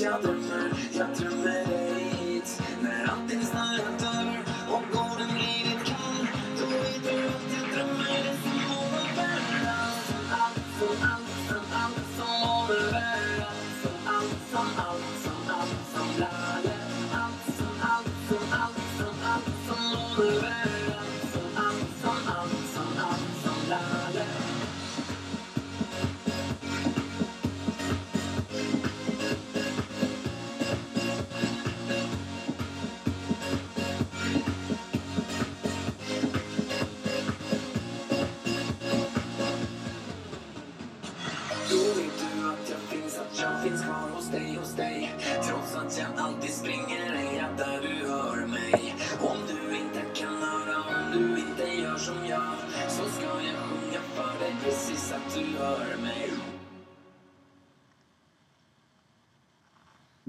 vet du att jag drömmer, jag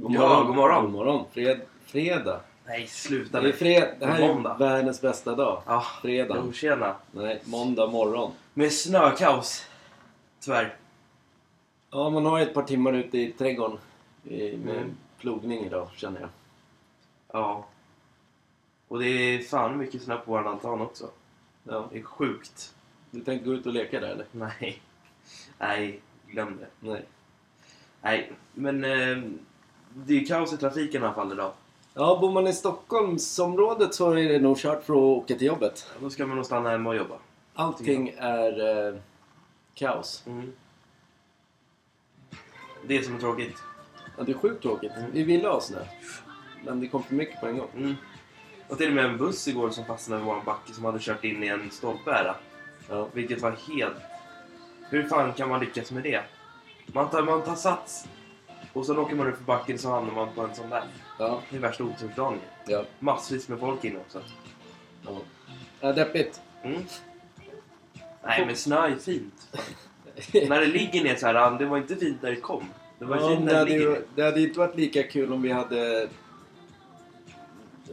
God Ja, god morgon. God morgon. Fred, fredag. Nej, sluta Det är, nu. fred, det här är Måndag. världens bästa dag. Ja, Fredag. jo, tjena. Nej, måndag morgon. Med snökaos. Tyvärr. Ja, man har ett par timmar ute i trädgården i, med Mm. plogning idag, känner jag. Ja. Och det är fan mycket snö på våran altan också. Ja. Det är sjukt. Du tänkte gå ut och leka där, eller? Nej. Nej, glöm det. Nej. Nej, men eh, det är kaos i trafiken i alla fall idag. Ja, bor man i Stockholmsområdet så är det nog kört för att åka till jobbet. Då ska man nog stanna hemma och jobba. Allting är eh, kaos. Mm. Det som är tråkigt. Ja, det är sjukt tråkigt. Mm. Vi ville ha snö. Men det kom för mycket på en gång. Mm. Och till och med en buss igår som fastnade i våran backe som hade kört in i en stolpe här. Ja. Vilket var helt... Hur fan kan man lyckas med det? Man tar, man tar sats och sen åker man upp för backen så hamnar man på en sån där. Ja. Det är värsta otursdagen. Ja. Massvis med folk inne också. ja. ja deppigt. Mm. Nej men snö är fint. när det ligger ner så här, det var inte fint när det kom. Det var Ja, fint det, när det hade ligger ju, ner. det hade inte varit lika kul om vi hade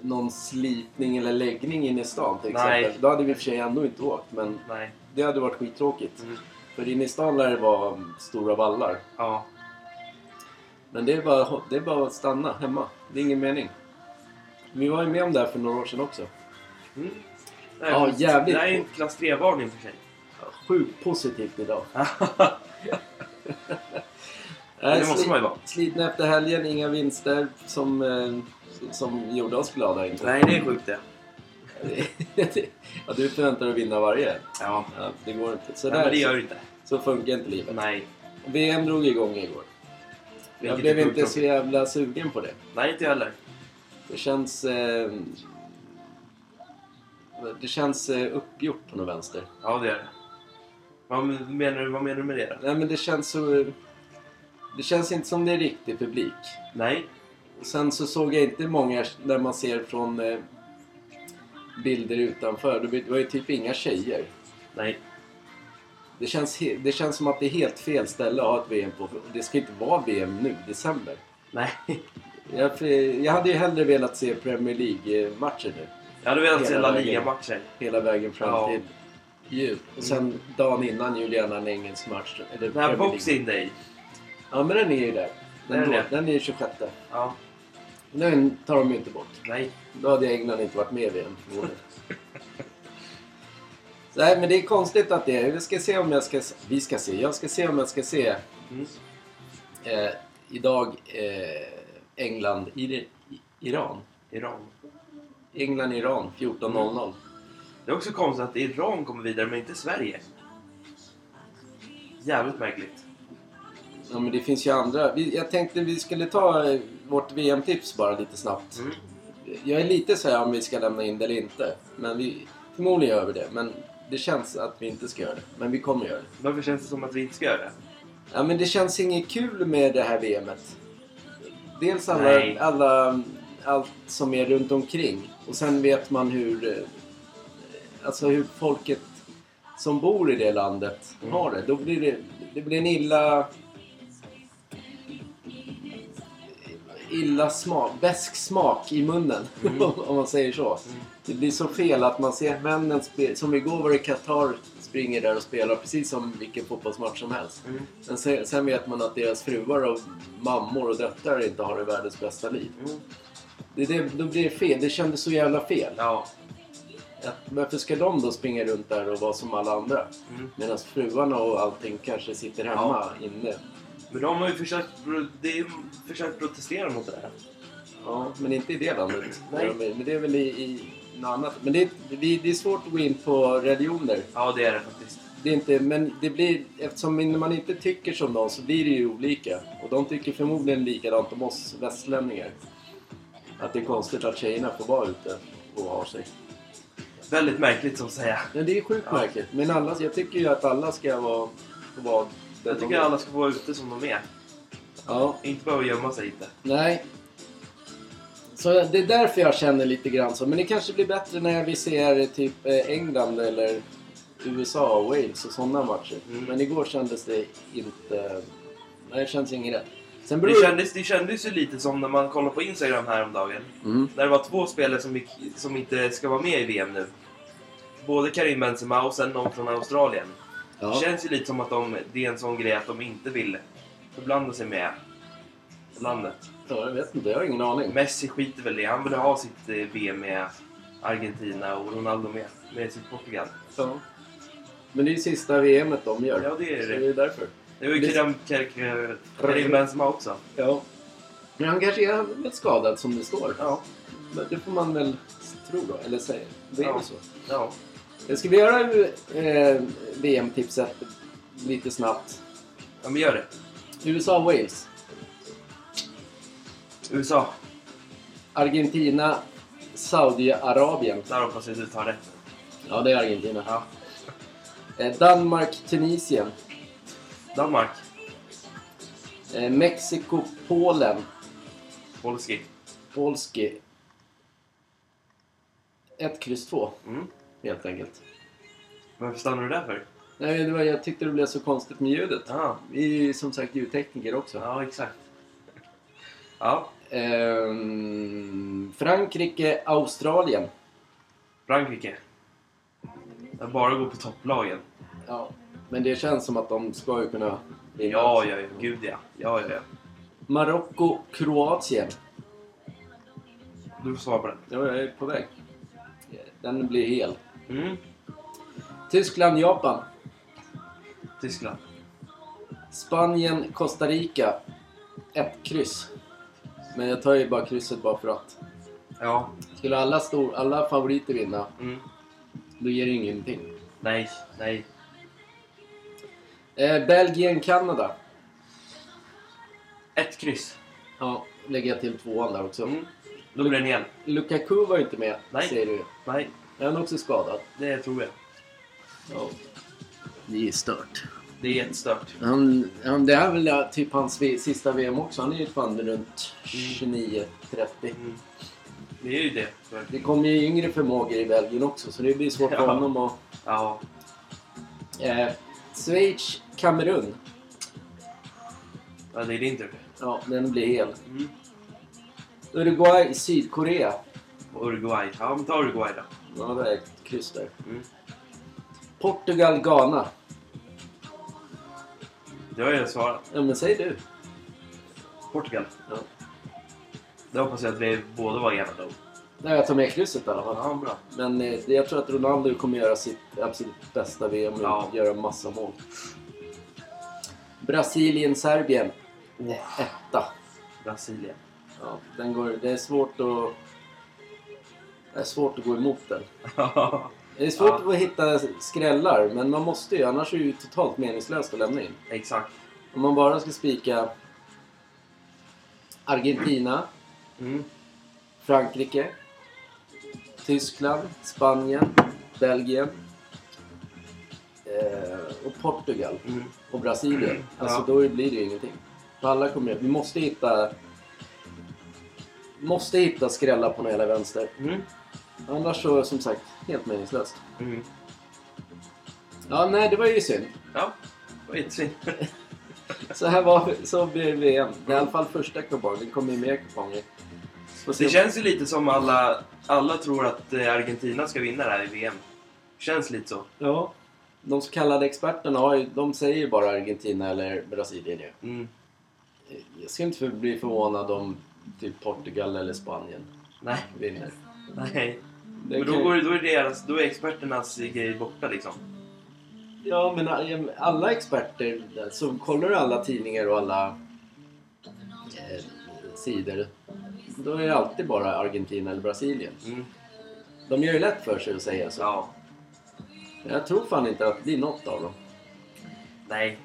någon slipning eller läggning inne i stan till exempel. Nej. Då hade vi i och för sig ändå inte åkt, men Nej. det hade varit skittråkigt. Mm. För inne i stan lär det vara stora vallar. Ja. Men det är, bara, det är bara att stanna hemma. Det är ingen mening. Vi var ju med om det här för några år sedan också. Mm. Nej, Ja, men jävligt. Det här är en klass 3-varning för sig. Sjukt positivt idag. det måste man ju vara. Slitna efter helgen, inga vinster som, eh, som gjorde oss glada. Inte. Nej, det är sjukt det. ja, du förväntar dig att vinna varje. Ja. Ja, det går inte. Så, Nej, där, men det gör det inte. så funkar inte livet. Nej. VM drog igång igår. Jag blev inte så jävla sugen på det. Nej, inte jag heller. Det känns... Eh, det känns eh, uppgjort på något vänster. Ja, det är det. Vad menar du, vad menar du med det då? Nej, men det känns så... Det känns inte som det är riktig publik. Nej. Sen så såg jag inte många när man ser från eh, bilder utanför. Det var ju typ inga tjejer. Nej. Det känns, det känns som att det är helt fel ställe att ha ett VM på. Det ska inte vara VM nu, december. Nej. Jag, jag hade ju hellre velat se Premier League-matcher nu. Jag hade velat se La. Liga-matcher. Hela vägen fram Ja. till jul. Och sen dagen innan jul gärna en engelsk match. Eller Den här. Boxing Day. Ja, men den är ju där. Den, Den är då, den är ju 26. Ja. Den tar de ju inte bort. Nej. Då hade England inte varit med i VM. Nej, men det är konstigt att det är. Vi ska se om jag ska... Vi ska se. Jag ska se om jag ska se Mm. eh, idag eh, England, i, i, Iran. Iran. England-Iran 14.00. Det är också konstigt att Iran kommer vidare men inte Sverige. Jävligt märkligt. Ja, men det finns ju andra. Vi, jag tänkte vi skulle ta eh, vårt VM-tips bara lite snabbt. Mm. Jag är lite så här om vi ska lämna in det eller inte. Men vi, förmodligen gör vi det. Men det känns att vi inte ska göra det. Men vi kommer göra det. Varför känns det som att vi inte ska göra det? Ja, men det känns inget kul med det här VMet. Dels alla, Nej. alla, allt som är runt omkring. Och sen vet man hur, eh, alltså hur folket som bor i det landet Mm. har det. Då blir det, det blir en illa... Illa smak, besk smak i munnen. Mm. om man säger så. Mm. Det blir så fel att man ser männen som igår var det Qatar springer där och spelar precis som vilken fotbollsmatch som helst. Mm. Men sen, sen vet man att deras fruar och mammor och döttrar inte har det världens bästa liv. Mm. Det, det, då blir det fel. Det kändes så jävla fel. Ja. Att, varför ska de då springa runt där och vara som alla andra? Mm. Medan fruarna och allting kanske sitter hemma inne. Men de har ju försökt, ju försökt protestera mot det här. Ja, men inte i det landet. Nej. Men det är väl i, i något annat. Men det, det, det är svårt att gå in på religioner. Ja, det är det faktiskt. Det är inte, men det blir, eftersom man inte tycker som dem så blir det ju olika. Och de tycker förmodligen likadant om oss västlänningar. Att det är konstigt att tjejerna får vara ute och ha sig. Väldigt märkligt som säga. Men det är sjukt Ja. märkligt. Men alla, jag tycker ju att alla ska vara, vara Jag tycker alla ska vara ute som de är. Ja, Inte behöva gömma sig inte. nej. Så det är därför jag känner lite grann så. Men det kanske blir bättre när vi ser typ eh, England eller USA och Wales och sådana matcher. Mm. Men igår kändes det inte... Nej, det känns inget rätt. Sen beror Det kändes, det kändes ju lite som när man kollade på Instagram häromdagen. Mm. När det var två spelare som, gick, som inte ska vara med i VM nu. Både Karim Benzema och sen någon från Australien. Ja. Det känns ju lite som att de, det är en sån grej att de inte vill förblanda sig med landet. Ja, jag vet inte. Jag har ingen aning. Messi skiter väl i det. Han vill ha sitt eh, VM med Argentina och Ronaldo med, med sitt Portugal. Ja. Men det är ju sista VMet de gör. Ja, det är Så det. det är därför. Det var ju Det- Karim, Karim, Karim Benzema också. Ja. Men han kanske är väl skadad som det står. Ja. Men det får man väl tro då, eller säga. Det är Ja. väl så. ja. Ska vi göra eh, VM-tipset lite snabbt? Ja, men gör det. USA-Wales. USA. Argentina, Saudiarabien. Där hoppas jag att du tar rätt. Ja, det är Argentina. Ja. Eh, Danmark, Tunisien. Danmark. Eh, Mexiko, Polen. Polski. Polski. 1, kryss 2, Mm. helt enkelt. Varför stannar du där för? Nej, det var, jag tyckte det blev så konstigt med ljudet. Ja, Vi är ju som sagt ljudtekniker också. ja exakt. Ja, Ehm, Frankrike, Australien. Frankrike. Jag bara går på topplagen. Ja, men det känns som att de ska ju kunna vinna. Ja, ja, ja. Gud ja. Ja, ja, ja. Marocko, Kroatien. Du får svara på den. Ja, jag är på väg. Den blir hel. Mm. Tyskland, Japan. Tyskland. Spanien, Costa Rica. Ett kryss. Men jag tar ju bara krysset bara för att. Ja. Skulle alla, stor, alla favoriter vinna, Mm. då ger det ju ingenting. Nej, nej. Eh, Belgien, Kanada. Ett kryss. Ja, lägger jag till tvåan där också. Mm. Då blir det en hel. Lukaku var ju inte med, Nej. säger du. Nej, Är han också skadad? det tror jag. Ja. Det är stört. Det är jättestört. Han, han, det här är väl typ hans sista VM också. Han är ju fan runt 29-30. Mm. Det är ju det. Det kommer ju yngre förmågor i Belgien också så det blir svårt för Ja. honom att... Ja. Eh, Schweiz, Kamerun. ja, det är din tur. Ja, den blir hel. Mm. Uruguay, Sydkorea. Och Uruguay. Ja, men ta Uruguay då. Ja, det är ett kryss där. Mm. Portugal, Ghana. Det har jag svarat. Ja, men säg du. Portugal. Ja. Det hoppas jag att vi båda var enade om. Nej, jag tar med krysset i alla fall. Ja, bra. Men eh, jag tror att Ronaldo kommer göra sitt absolut bästa VM och Ja. göra massa mål. Brasilien-Serbien. Etta. Brasilien. Ja, den går, det är svårt att... Det är svårt att gå emot den. Det är svårt Ja. att hitta skrällar, men man måste ju. Annars är det ju totalt meningslöst att lämna in. Exakt. Om man bara ska spika Argentina, Mm. Frankrike, Tyskland, Spanien, Belgien eh, och Portugal Mm. och Brasilien. Alltså Ja. då blir det ju ingenting. För alla kommer Vi måste hitta måste hitta skrällar på den hela vänster. Mm. Annars så som sagt helt meningslöst. Mm. Ja, nej det var ju synd. Ja, vad synd. Så här var så blev VM. Det är i alla fall första kupongen. Det kommer ju mer kuponger. Det känns ju lite som alla, alla tror att eh, Argentina ska vinna det här i VM. Känns lite så. Ja. De så kallade experterna har ju, de säger ju bara Argentina eller Brasilien ju. Mm. Jag skulle inte bli förvånad om typ Portugal eller Spanien Nej, vinner. Nej. Det Men då, kan- går, då, är deras, då är experternas grej borta liksom. Ja, men all- alla experter, så kollar du alla tidningar och alla eh, sidor. Då är det alltid bara Argentina eller Brasilien. Mm. De gör ju lätt för sig att säga så. Ja. Jag tror fan inte att det blir något av dem. Nej.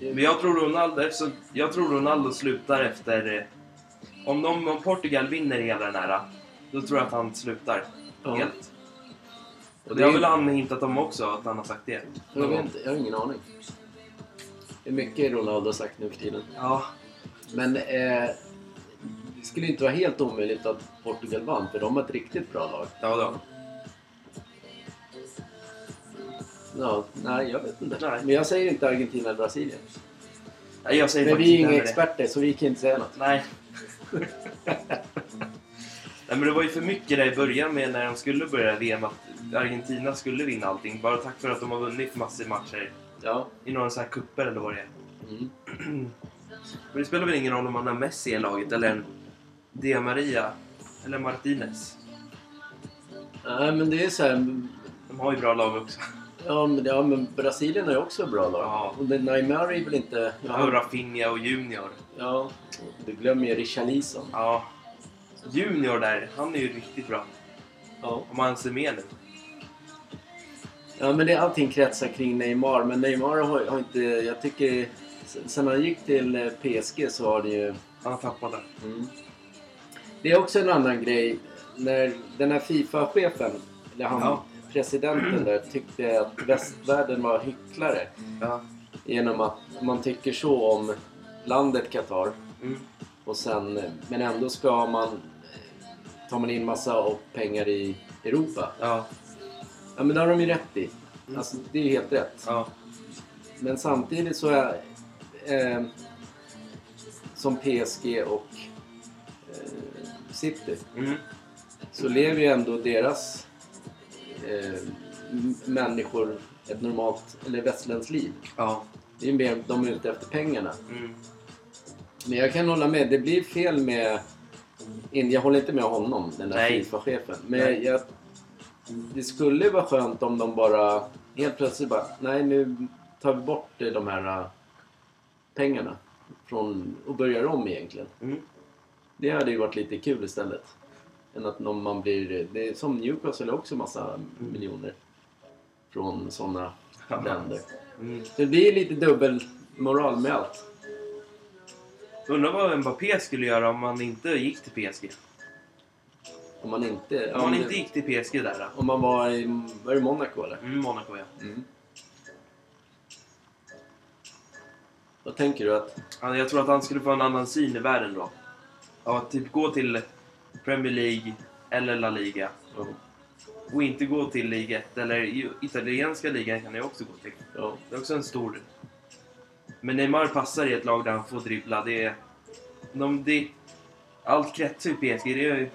Men jag tror Ronaldo, eftersom, jag tror Ronaldo slutar efter... eh, Om, de, om Portugal vinner hela den här, då tror jag att han slutar Ja. helt. Och det har väl han hintat om också, att han har sagt det. Jag, vet inte, jag har ingen aning. Det är mycket Ronaldo har sagt nu för tiden. Ja. Men eh, det skulle inte vara helt omöjligt att Portugal vann, för de har ett riktigt bra lag. Ja då. Ja, nej, jag vet inte. Nej. Men jag säger inte Argentina eller Brasilien. Nej, jag säger Men vi är inga heller det. experter, så vi kan inte säga något. Nej. Nej men det var ju för mycket där i början med när de skulle börja VM att Argentina skulle vinna allting. Bara tack för att de har vunnit massor matcher Ja. i några så här kupper eller vad det är. Mm. Men det spelar väl ingen roll om man har Messi i laget eller en Di Maria eller Martinez. Nej, men det är så här... De har ju bra lag också. Ja, men, ja, men Brasilien har ju också bra lag. Ja. Och Neymar är väl inte... Ja. Och Rafinha och Junior. ja, du glömmer ju Richarlison. Ja. Junior där, han är ju riktigt bra. Ja. Om han ser med nu. Ja, men det, allting kretsar kring Neymar. Men Neymar har, har inte... Jag tycker... sen- han gick till eh, PSG så har det ju... Han det. Mm. Det är också en annan grej. När den här Fifa-chefen, eller han, Ja. presidenten där, tyckte att västvärlden var hycklare. Ja. Genom att man tycker så om landet Qatar. Mm. Och sen, men ändå ska man... Tar man in massa av pengar i Europa. Ja. Ja men det har de ju rätt i. Mm. Alltså, det är ju helt rätt. Ja. Men samtidigt så är... Eh, som PSG och eh, City. Mm. Så lever ju ändå deras eh, människor ett normalt, eller västerländskt liv. Ja. Det är ju mer, de är ute efter pengarna. Mm. Men jag kan hålla med, det blir fel med... Jag håller inte med honom, den där. Fifa-chefen. Men jag, det skulle vara skönt om de bara helt plötsligt bara, nej nu tar vi bort eh, de här eh, pengarna. Från, och börjar om egentligen. Mm. Det hade ju varit lite kul istället. Än att någon man blir... Det är som Newcastle också massa miljoner. Från sådana länder. Mm. Det blir lite dubbel moral med allt. Undrar vad Mbappé skulle göra om han inte gick till PSG? Om man inte... Om han inte gick till PSG där då? Om man var i... Var det Monaco eller? Mm, Monaco ja. Mm. Vad tänker du att... Ja, Jag tror att han skulle få en annan syn i världen då. Ja, typ gå till Premier League eller La Liga. Ja. Och inte gå till Liga 1 eller italienska ligan kan jag också gå till. ja. Det är också en stor... Men Neymar passar i ett lag där han får dribbla. Det är... De, det, allt kretsar i PSG. Det är,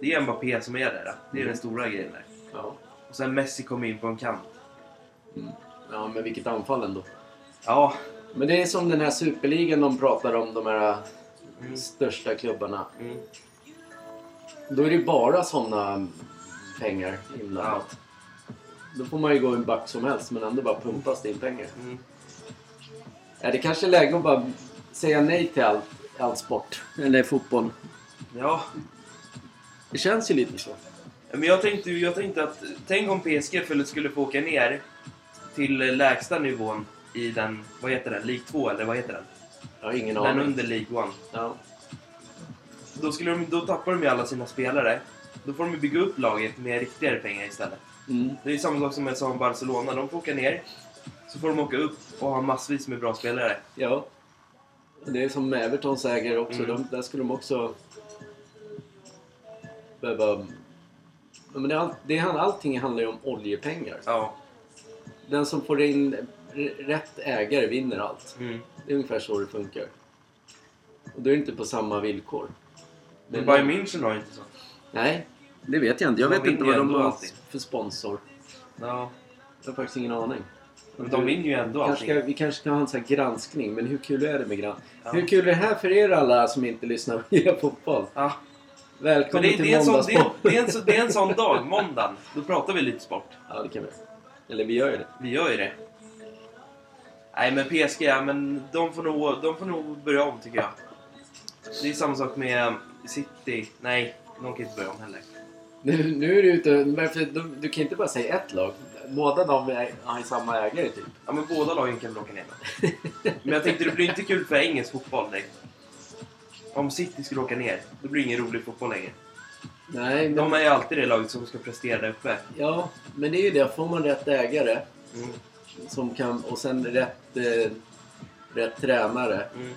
det är Mbappé som är där. Det är den stora grejen där. Ja. Och sen Messi kommer in på en kant. ja, men vilket anfall ändå. Ja. Men det är som den här superligan de pratar om, de här Mm. största klubbarna. Mm. Då är det bara sådana pengar inblandat. Då får man ju gå en back som helst men ändå bara pumpas det in pengar. Mm. Ja, det kanske är läge att bara säga nej till allt, all sport. Eller fotboll. Ja, Det känns ju lite så. men jag tänkte, jag tänkte att tänk om PSG skulle- skulle få åka ner till lägsta nivån i den, vad heter den, League 2 eller vad heter den? Jag har ingen Den aning. under League 1. Ja. Då, skulle de, då tappar de ju alla sina spelare. Då får de bygga upp laget med riktigare pengar istället. Mm. Det är ju samma sak som om Barcelona. De får åka ner, så får de åka upp och ha massvis med bra spelare. ja. Det är som Evertons ägare också. Mm. De, där skulle de också behöva... Men det, all, det allting handlar ju om oljepengar. Ja. Den som får in rätt ägare vinner allt. Mm. Det är ungefär så det funkar. Och då är det inte på samma villkor. Men Bayern München har inte så. Nej, det vet jag inte. Jag De vet inte vad de har för sponsor. Ja. Jag har faktiskt ingen aning. De vinner ju ändå Kanske allting. ska, vi kanske ska ha en sån här granskning, men hur kul är det med granskning? Ja. Hur kul är det här för er alla som inte lyssnar på Heja Fotboll? Ja. Men Välkommen det, till det, är sån, det, är, det, är en, det är en sån dag, måndagen. Då pratar vi lite sport. Ja, det kan vi Eller vi gör ju det. Vi gör ju det. Nej, men PSG, ja, men de får, nog, de får nog börja om tycker jag. Det är samma sak med City. Nej, de kan inte börja om heller. Nu, nu är du ute... Varför, du, du kan inte bara säga ett lag. Båda de har ju samma ägare typ. Ja, men båda lagen kan väl åka ner. Men jag tänkte det blir inte kul för engelsk fotboll direkt. Om City skulle åka ner, då blir det ingen rolig fotboll längre. Nej, men, De är ju alltid det laget som ska prestera där uppe. ja, men det är ju det. Får man rätt ägare Mm. som kan, och sen rätt, eh, rätt tränare. Mm.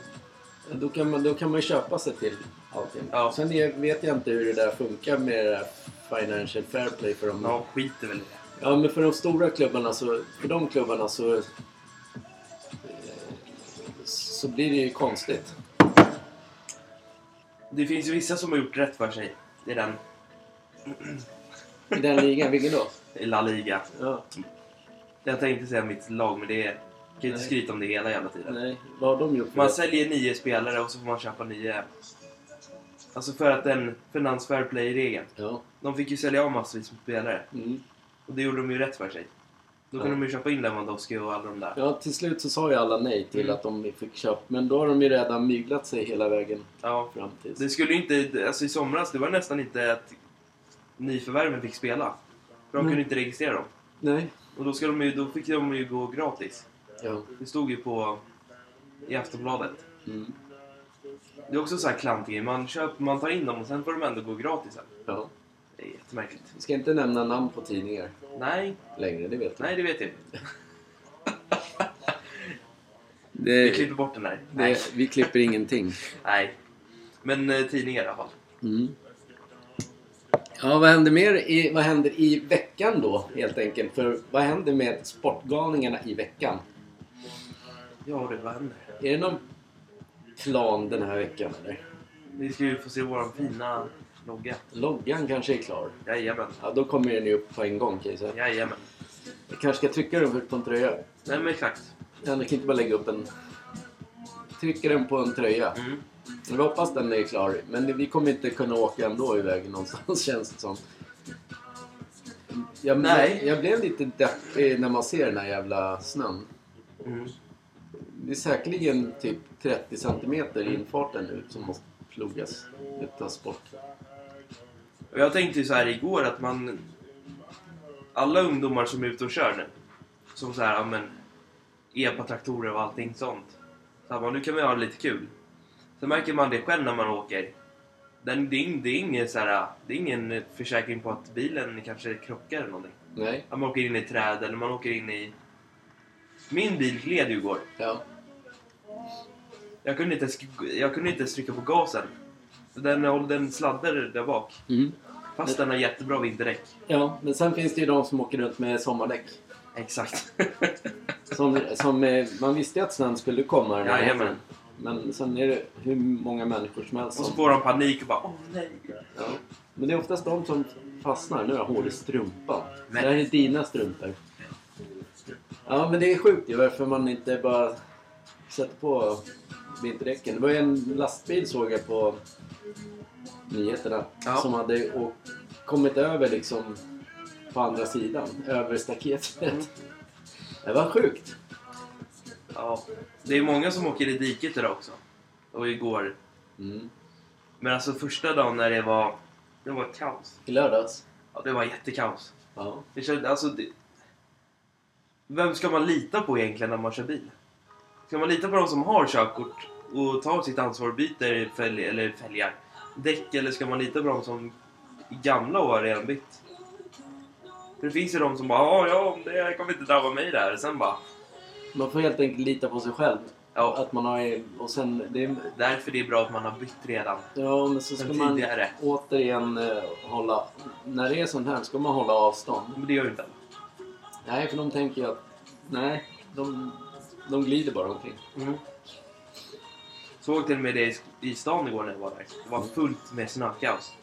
Då kan, man, då kan man ju köpa sig till allting. Ja. Sen är, vet jag inte hur det där funkar med det där financial fair play för dem. De skiter väl i det. Ja, men för de stora klubbarna så... För de klubbarna så... eh, Så blir det ju konstigt. Det finns ju vissa som har gjort rätt för sig i den I den ligan, vilken då? i La Liga. Ja, Jag tänkte säga mitt lag, men det är... Jag kan inte Nej. skryta om det hela jävla tiden. nej. Vad har de gjort för Man det? säljer nio spelare och så får man köpa nio. Alltså för att den finans fair play-regeln. Ja. De fick ju sälja av massvis med spelare. Mm. Och det gjorde de ju rätt för sig. Då Ja. kunde de ju köpa in Lewandowski och alla de där. ja, till slut så sa ju alla nej till Mm. att de fick köpa. Men då har de ju redan myglat sig hela vägen Ja. fram till... Det skulle ju inte... Alltså i somras, det var nästan inte att nyförvärven fick spela. För de Mm. kunde inte registrera dem. Nej. Och då, ska de ju, då fick de ju gå gratis. Ja. Det stod ju på... I Aftonbladet. Mm. Det är också så här klantig man, köper, man tar in dem och sen får de ändå gå gratis sen. ja. Det är jättemärkligt. Vi ska inte nämna namn på tidningar Nej, längre, det vet du. nej det vet jag inte. Det, Vi klipper bort den där. Nej. det, vi klipper ingenting. nej. Men eh, tidningar i alla fall. Mm. Ja, vad händer mer i, vad händer i veckan då helt enkelt? För vad händer med Sportgalningarna i veckan? Ja du, vad händer? Är det någon plan den här veckan eller? Vi ska ju få se våran fina logga. Loggan kanske är klar. Jajamän. Ja, då kommer den ju upp på en gång kan jag säga. Jajamän. Jag kanske ska trycka den på en tröja. Nej men exakt. Jag kan inte bara lägga upp en... Trycka den på en tröja. Mm. Vi hoppas den är klar. Men vi kommer inte kunna åka ändå iväg någonstans känns det som. Jag, Nej. jag blev lite deppig när man ser den här jävla snön. Mm. Det är säkerligen typ 30 centimeter i infarten nu som måste plogas. Det tas bort. Och jag tänkte så här igår att man... Alla ungdomar som är ute och kör nu. Som så här, ja men... Epa-traktorer och allting sånt. Så här, bara, nu kan vi ha lite kul. Så märker man det själv när man åker. Den, det, är, det, är ingen, så här, det är ingen försäkring på att bilen kanske krockar eller någonting. Nej. Att man åker in i träd eller man åker in i... Min bil gled ju igår. Ja. Jag kunde inte, jag kunde inte ens trycka på gasen. Den, den sladdade där bak. Mm. Fast den har jättebra vinterdäck. Ja, men sen finns det ju de som åker runt med sommardäck. Exakt. Som, som, eh, man visste ju att snön skulle komma den här Jajamän. Men sen är det hur många människor som helst Och så som... får de panik och bara åh nej. Ja. Men det är oftast de som fastnar. Nu har jag hål i strumpan. Men- Det här är dina strumpor. Ja, men det är sjukt ju varför man inte bara sätter på vinterdäcken. Det var ju en lastbil såg jag på nyheterna. Ja. Som hade å- kommit över liksom på andra sidan. Över staketet. Mm. Det var sjukt. Ja. Det är många som åker i diket idag också. Och igår. Mm. Men alltså första dagen när det var... Det var kaos. I lördags. Ja, det var jättekaos. Ja. Det kände, alltså, det... Vem ska man lita på egentligen när man kör bil? Ska man lita på de som har körkort och tar sitt ansvar och byter fälg, eller fälgar, däck eller ska man lita på de som är gamla och har redan bytt? För det finns ju de som bara ja, ja, det kommer inte drabba mig där. Sen bara Man får helt enkelt lita på sig själv. ja, Att man har... Och sen... Det är, därför det är bra att man har bytt redan. ja, men så ska Sen man tidigare. återigen eh, hålla... När det är sånt här ska man hålla avstånd. Men det gör ju inte alla. Nej, för de tänker ju att... Nej, de, de glider bara omkring. Mm. Såg till och med det i- stan igår när jag var där. Det var fullt med snökaos.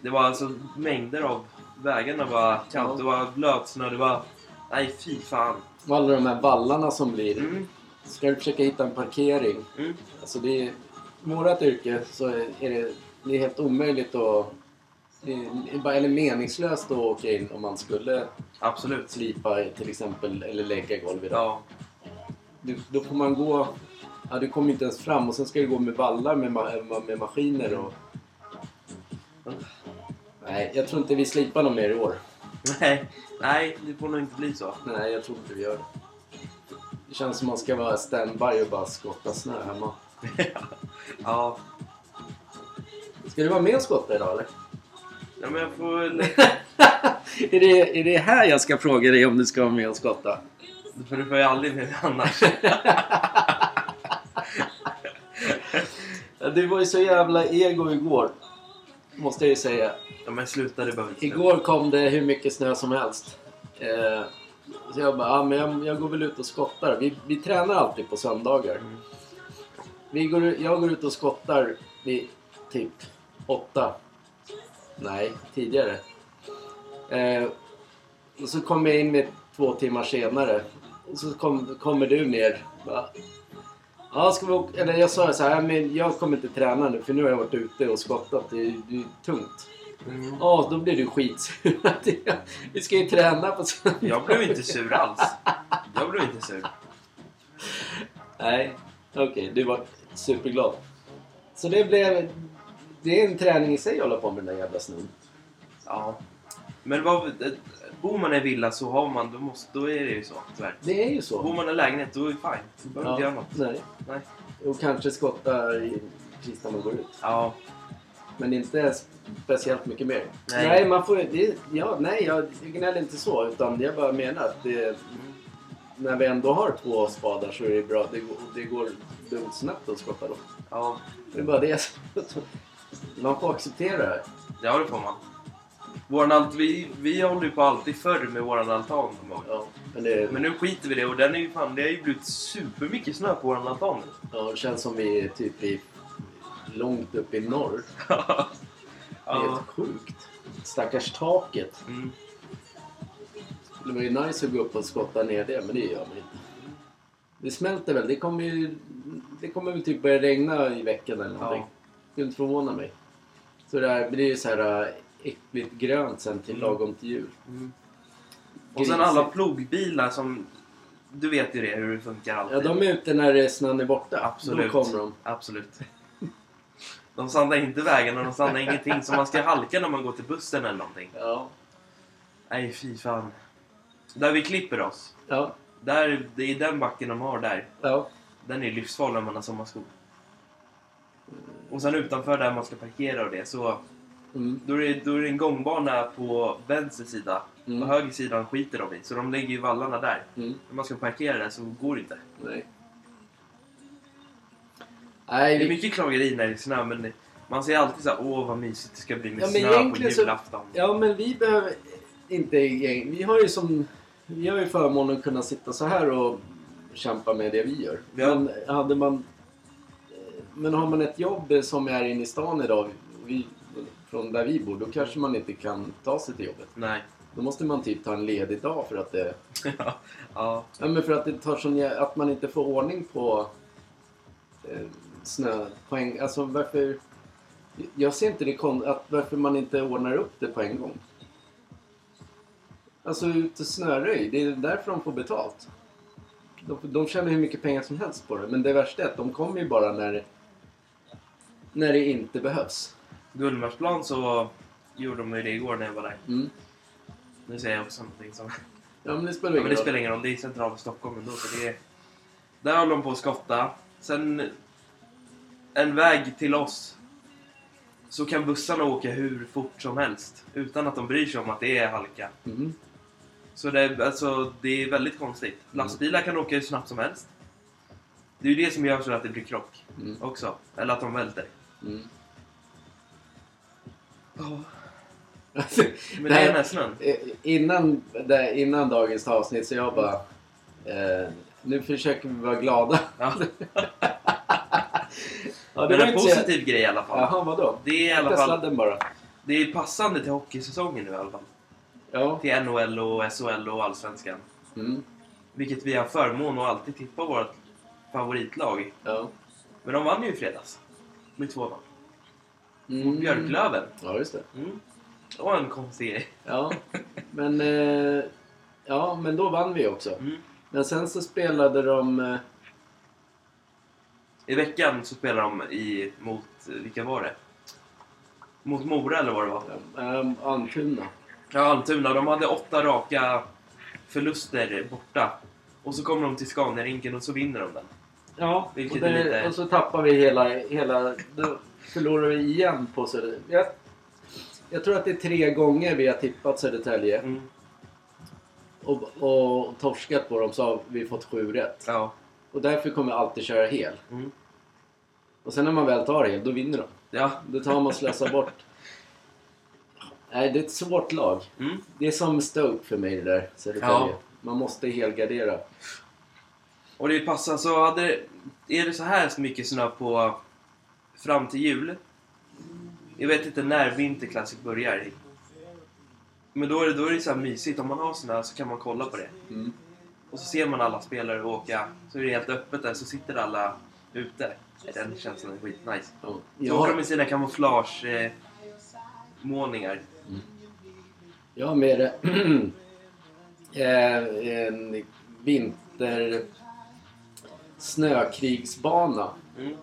Det var alltså mängder av vägarna var kallt. Det var blötsnö. Det var... Nej, fy fan. Och alla de här vallarna som blir. Mm. Ska du försöka hitta en parkering. Mm. Alltså det är... I vårat yrke så är det, det är helt omöjligt att... Är bara eller meningslöst att åka in om man skulle Absolut. slipa till exempel eller lägga golv idag. Ja. Du, då får man gå... Ja, du kommer inte ens fram och sen ska du gå med vallar med, ma- med maskiner och... Nej, jag tror inte vi slipar någon mer i år. Nej, nej, det får nog inte bli så. Nej, jag tror inte vi gör det. Det känns som man ska vara standby och bara skotta snö hemma. ja. Ska du vara med och skotta idag eller? ja, men jag får väl... är, det, är det här jag ska fråga dig om du ska vara med och skotta? För du får ju aldrig med mig annars. Du var ju så jävla ego igår. Måste jag ju säga. Ja, men sluta, det behöver inte Igår kom det hur mycket snö som helst. Eh, så jag bara, ja, men jag, jag går väl ut och skottar. Vi, vi tränar alltid på söndagar. Mm. Vi går, jag går ut och skottar vid typ åtta. Nej, tidigare. Eh, och så kommer jag in med två timmar senare. Och så kom, kommer du ner. Bara, Ja, ska vi åka? Eller jag sa så här, men jag kommer inte träna nu för nu har jag varit ute och skottat. Det är, det är tungt. Mm. Ja, då blir du skitsur. Vi ska ju träna på söndag. Jag blev inte sur alls. Jag blev inte sur. Nej, okej. du var superglad. Så det blev... Det är en träning i sig att hålla på med den där jävla snön. Ja. Men vad, bor man i villa så har man, då, måste, då är det ju så tyvärr. Det är ju Bor så. man i lägenhet då är det fine. Du behöver inte göra något. nej. Nej. Och kanske skotta i- precis när man går ut. Ja. Men inte speciellt mycket mer. Nej. Nej, man får det, ja, nej, jag gnäller inte så. Utan jag bara menar att det, när vi ändå har två spadar så är det bra. Det, går- det går dumt snabbt att skotta då. Ja. Det är bara det. Man får acceptera det. Ja, det får man. Våran alt, vi, vi håller ju på alltid förr med våran altan. Ja, men det, Men nu skiter vi i det och den är ju fan, det har ju blivit supermycket snö på våran altan ja, det känns som vi är typ i, långt upp i norr. Det är helt sjukt. Stackars taket. Mm. Det var ju nice att gå upp och skotta ner det, men det gör man inte. Det smälter väl. Det kommer ju... Det kommer väl typ börja regna i veckan eller någonting. Ja. Skulle inte förvåna mig. Så det här blir ju så här äh, äckligt grönt sen till Mm. lagom till jul. Mm. Och sen alla plogbilar som... Du vet ju det, hur det funkar alltid. Ja, de är ute när snön är borta. Absolut. Då kommer de. Absolut. De sandar inte vägen och de sandar ingenting. Så man ska halka när man går till bussen eller någonting. Ja. Nej, fy fan. Där vi klipper oss. Ja. Där, det är den backen de har där. Ja. Den är livsfarlig om man har sommarskor. Och sen utanför där man ska parkera och det så... Mm. Då är, det, då är det en gångbana på vänster sida. Mm. På höger sidan skiter de i. Så de lägger ju vallarna där. Mm. När man ska parkera där så går det inte. Nej. Nej, Det är vi, mycket klageri när det är snö men man säger alltid så här, åh vad mysigt det ska bli med Ja, snö på egentligen så- julafton. Ja, men vi behöver inte... Vi har ju som... Vi har ju förmånen att kunna sitta så här och kämpa med det vi gör. Ja. Men hade man... Men har man ett jobb som är inne i stan idag, vi, från där vi bor, då kanske man inte kan ta sig till jobbet. Nej. Då måste man typ ta en ledig dag för att det... ja. ja. Men för att det tar sån... jä- Att man inte får ordning på eh, snöpoäng. Alltså varför... Jag ser inte det kon- att varför man inte ordnar upp det på en gång. Alltså ute snöröj, det är därför de får betalt. De, de tjänar hur mycket pengar som helst på det. Men det värsta är att de kommer ju bara när, när det inte behövs. Gullmarsplan så gjorde de ju det igår när jag var där. Mm. Nu säger jag också någonting som... Ja men det spelar Ja, ingen men det roll. spelar ingen roll, det är centralt Stockholm ändå så det är... Där håller de på att skotta. Sen... En väg till oss. Så kan bussarna åka hur fort som helst. Utan att de bryr sig om att det är halka. Mm. Så det, är- alltså, det är väldigt konstigt. Lastbilar kan åka hur snabbt som helst. Det är ju det som gör så att det blir krock Mm. också. Eller att de välter. Mm. Men det är snön. Eh, innan, där, innan dagens avsnitt så jag bara... Eh, nu försöker vi vara glada. Ja. Ja, Men var en positiv grej i alla fall. Jaha, vadå? Det är i alla fall Sladden bara. det är passande till hockeysäsongen nu i alla fall. Ja. Till NHL och SHL och Allsvenskan. Mm. Vilket vi har förmån att alltid tippa vårt favoritlag. Ja. Men de vann ju i fredags. Med 2-0. Mm. Björklöven. Ja, just det. Mm. Det var en konstig grej. Ja, men... Eh, ja, men då vann vi också. Mm. Men sen så spelade de... Eh, I veckan så spelade de i, mot, vilka var det? Mot Mora eller vad det var. eh, Almtuna. Ja, Almtuna. De hade åtta raka förluster borta. Och så kommer de till Scaniarinken och så vinner de den. Ja, och, det, lite- och så tappar vi hela... hela då förlorar vi igen på Södertälje. Jag, jag tror att det är tre gånger vi har tippat Södertälje Mm. och, och torskat på dem så har vi fått sju rätt. Ja. Och därför kommer jag alltid köra hel. Mm. Och sen när man väl tar hel, då vinner de. Ja. Då tar man och slösar bort. Nej, det är ett svårt lag. Mm. Det är som Stoke för mig det där, Södertälje. Ja. Man måste helgardera. Och det passar så hade Är det så här så mycket snö på fram till jul? Jag vet inte när Winter Classic börjar. Men då är det, då är det så mysigt. Om man har snö så kan man kolla på det. Mm. Och så ser man alla spelare åka. Så är det helt öppet där. Så sitter alla ute. Den känslan är skitnice. Ja. Så Jag, åker de med sina kamouflage eh, målningar. jag har med det. Eh, en vinter snökrigsbana Mm.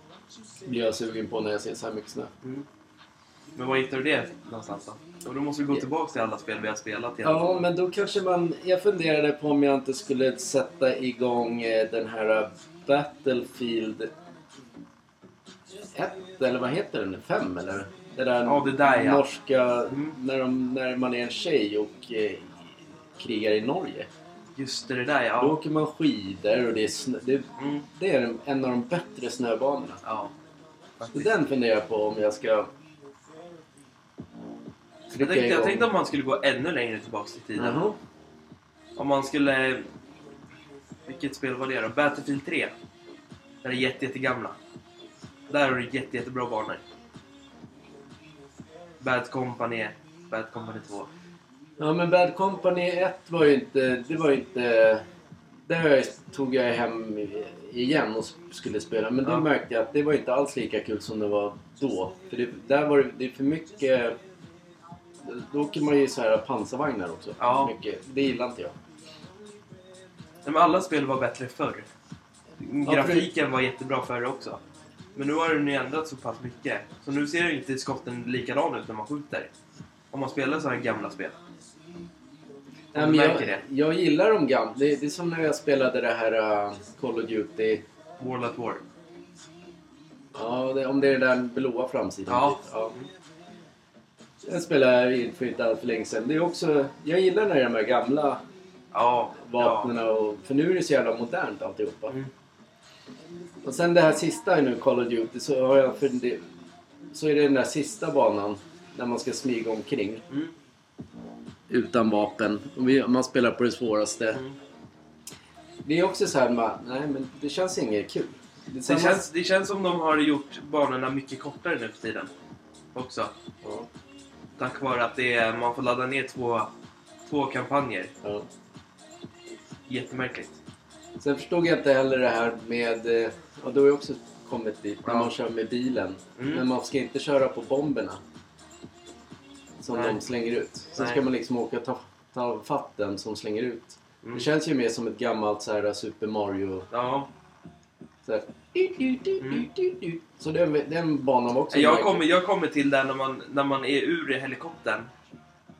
Blir jag sugen på när jag ser så här mycket snö. Mm. Men var hittar du det någonstans då? Och då måste vi gå tillbaka till alla spel vi har spelat igen. Ja, men då kanske man... Jag funderade på om jag inte skulle sätta igång eh, den här eh, Battlefield 1, eller vad heter den? 5 eller? Det där, Ja, det där, ja. norska... Mm. När, de, när man är en tjej och eh, krigar i Norge. Just det, det där Då ja. åker man skidor och det är, snö, det, Mm. det är en av de bättre snöbanorna. Ja. Så den funderar jag på om jag ska... Jag tänkte, jag tänkte om man skulle gå ännu längre tillbaka i tiden. Jaha. Om man skulle... Vilket spel var det då? Battlefield 3. Den är jätte, jättegamla. Där har du jätte, jättebra banor. Bad Company, Bad Company 2. Ja men Bad Company 1 var ju inte... Det var ju inte... Där tog jag hem igen och skulle spela. Men då Ja. märkte jag att det var inte alls lika kul som det var då. För det, där var det, det är för mycket... Då åker man ju så här pansarvagnar också. Ja. Mycket. Det gillar inte jag. Nej, Men alla spel var bättre förr. för Grafiken var jättebra förr också. Men nu har den ju ändrat så pass mycket. Så nu ser ju inte skotten likadan ut när man skjuter. Om man spelar så här gamla spel. Nej, men jag, det. jag gillar de gamla. Det, det är som när jag spelade det här uh, Call of Duty. World at War. Ja, det, om det är den blåa framsidan. Ja. ja. Jag spelade för inte allt för länge sedan. Det är också, jag gillar när de här gamla Ja. vapnen och... För nu är det så jävla modernt alltihopa. Mm. Och sen det här sista nu, Call of Duty, så har jag funder, Så är det den där sista banan. När man ska smyga omkring. Ja. Mm. Utan vapen. Och vi, man spelar på det svåraste. Mm. Det är också så här, man, nej men det känns inget kul. Det, Det, känns, det känns som de har gjort banorna mycket kortare nu för tiden. Också. Ja, Tack vare att det är, man får ladda ner två, två kampanjer. ja. Jättemärkligt. Sen förstod jag inte heller det här med... eh, Ja, då är också kommit dit när Ja. man kör med bilen. Mm. Men man ska inte köra på bomberna. Som Nej. de slänger ut. Sen ska man liksom åka och ta, ta fatt den som slänger ut. Mm. Det känns ju mer som ett gammalt så här, Super Mario... Ja. Så, här, så den, den banan var också Mm. Jag kommer, jag kommer till där när man, när man är ur i helikoptern.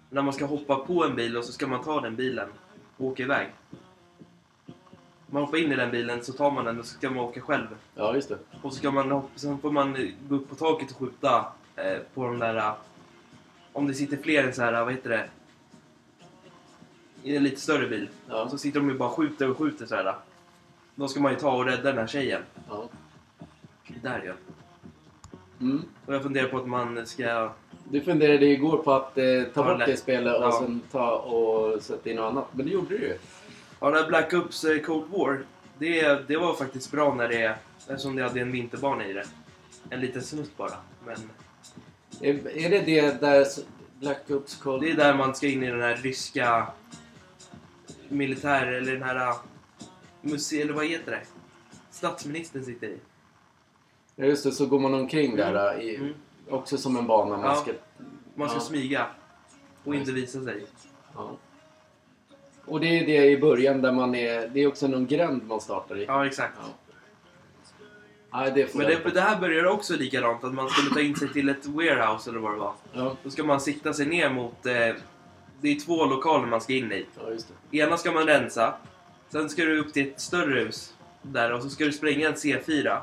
När man ska hoppa på en bil och så ska man ta den bilen och åka iväg. Man hoppar in i den bilen så tar man den och så ska man åka själv. Ja, just det. Och så ska man, hoppa- sen får man gå upp på taket och skjuta eh, på de där... Om det sitter fler än så här, vad heter det? I en lite större bil. Ja. Så sitter de ju bara och skjuter och skjuter så här. Då ska man ju ta och rädda den här tjejen. Ja. Där ja. Mm. Och jag funderar på att man ska... Du funderade igår på att eh, ta bort det spelet och Ja. sen ta och sätta in något annat. Men det gjorde du ju. Ja, det här Black Ops eh, Cold War. Det, det var faktiskt bra när det... Eftersom det hade en vinterbana i det. En liten snutt bara. Men Är, är det det där Black Ops Cold... det är där man ska in i den här ryska militär... Eller den här... uh, Muse, eller vad heter det? Statsministern sitter i. Ja, just det. Så går man omkring där. I, Mm. Också som en bana man Ja. ska... Man ska Ja. smyga. Och Ja, inte visa sig. Ja. Och det är det i början där man är... Det är också någon gränd man startar i. Ja, exakt. Ja. Nej, det Men det, det här började också likadant. Att man skulle ta in sig till ett warehouse eller vad det var. Ja. Då ska man sikta sig ner mot... Eh, det är två lokaler man ska in i. ja, just det. Ena ska man rensa. Sen ska du upp till ett större hus. Där och så ska du spränga en C4.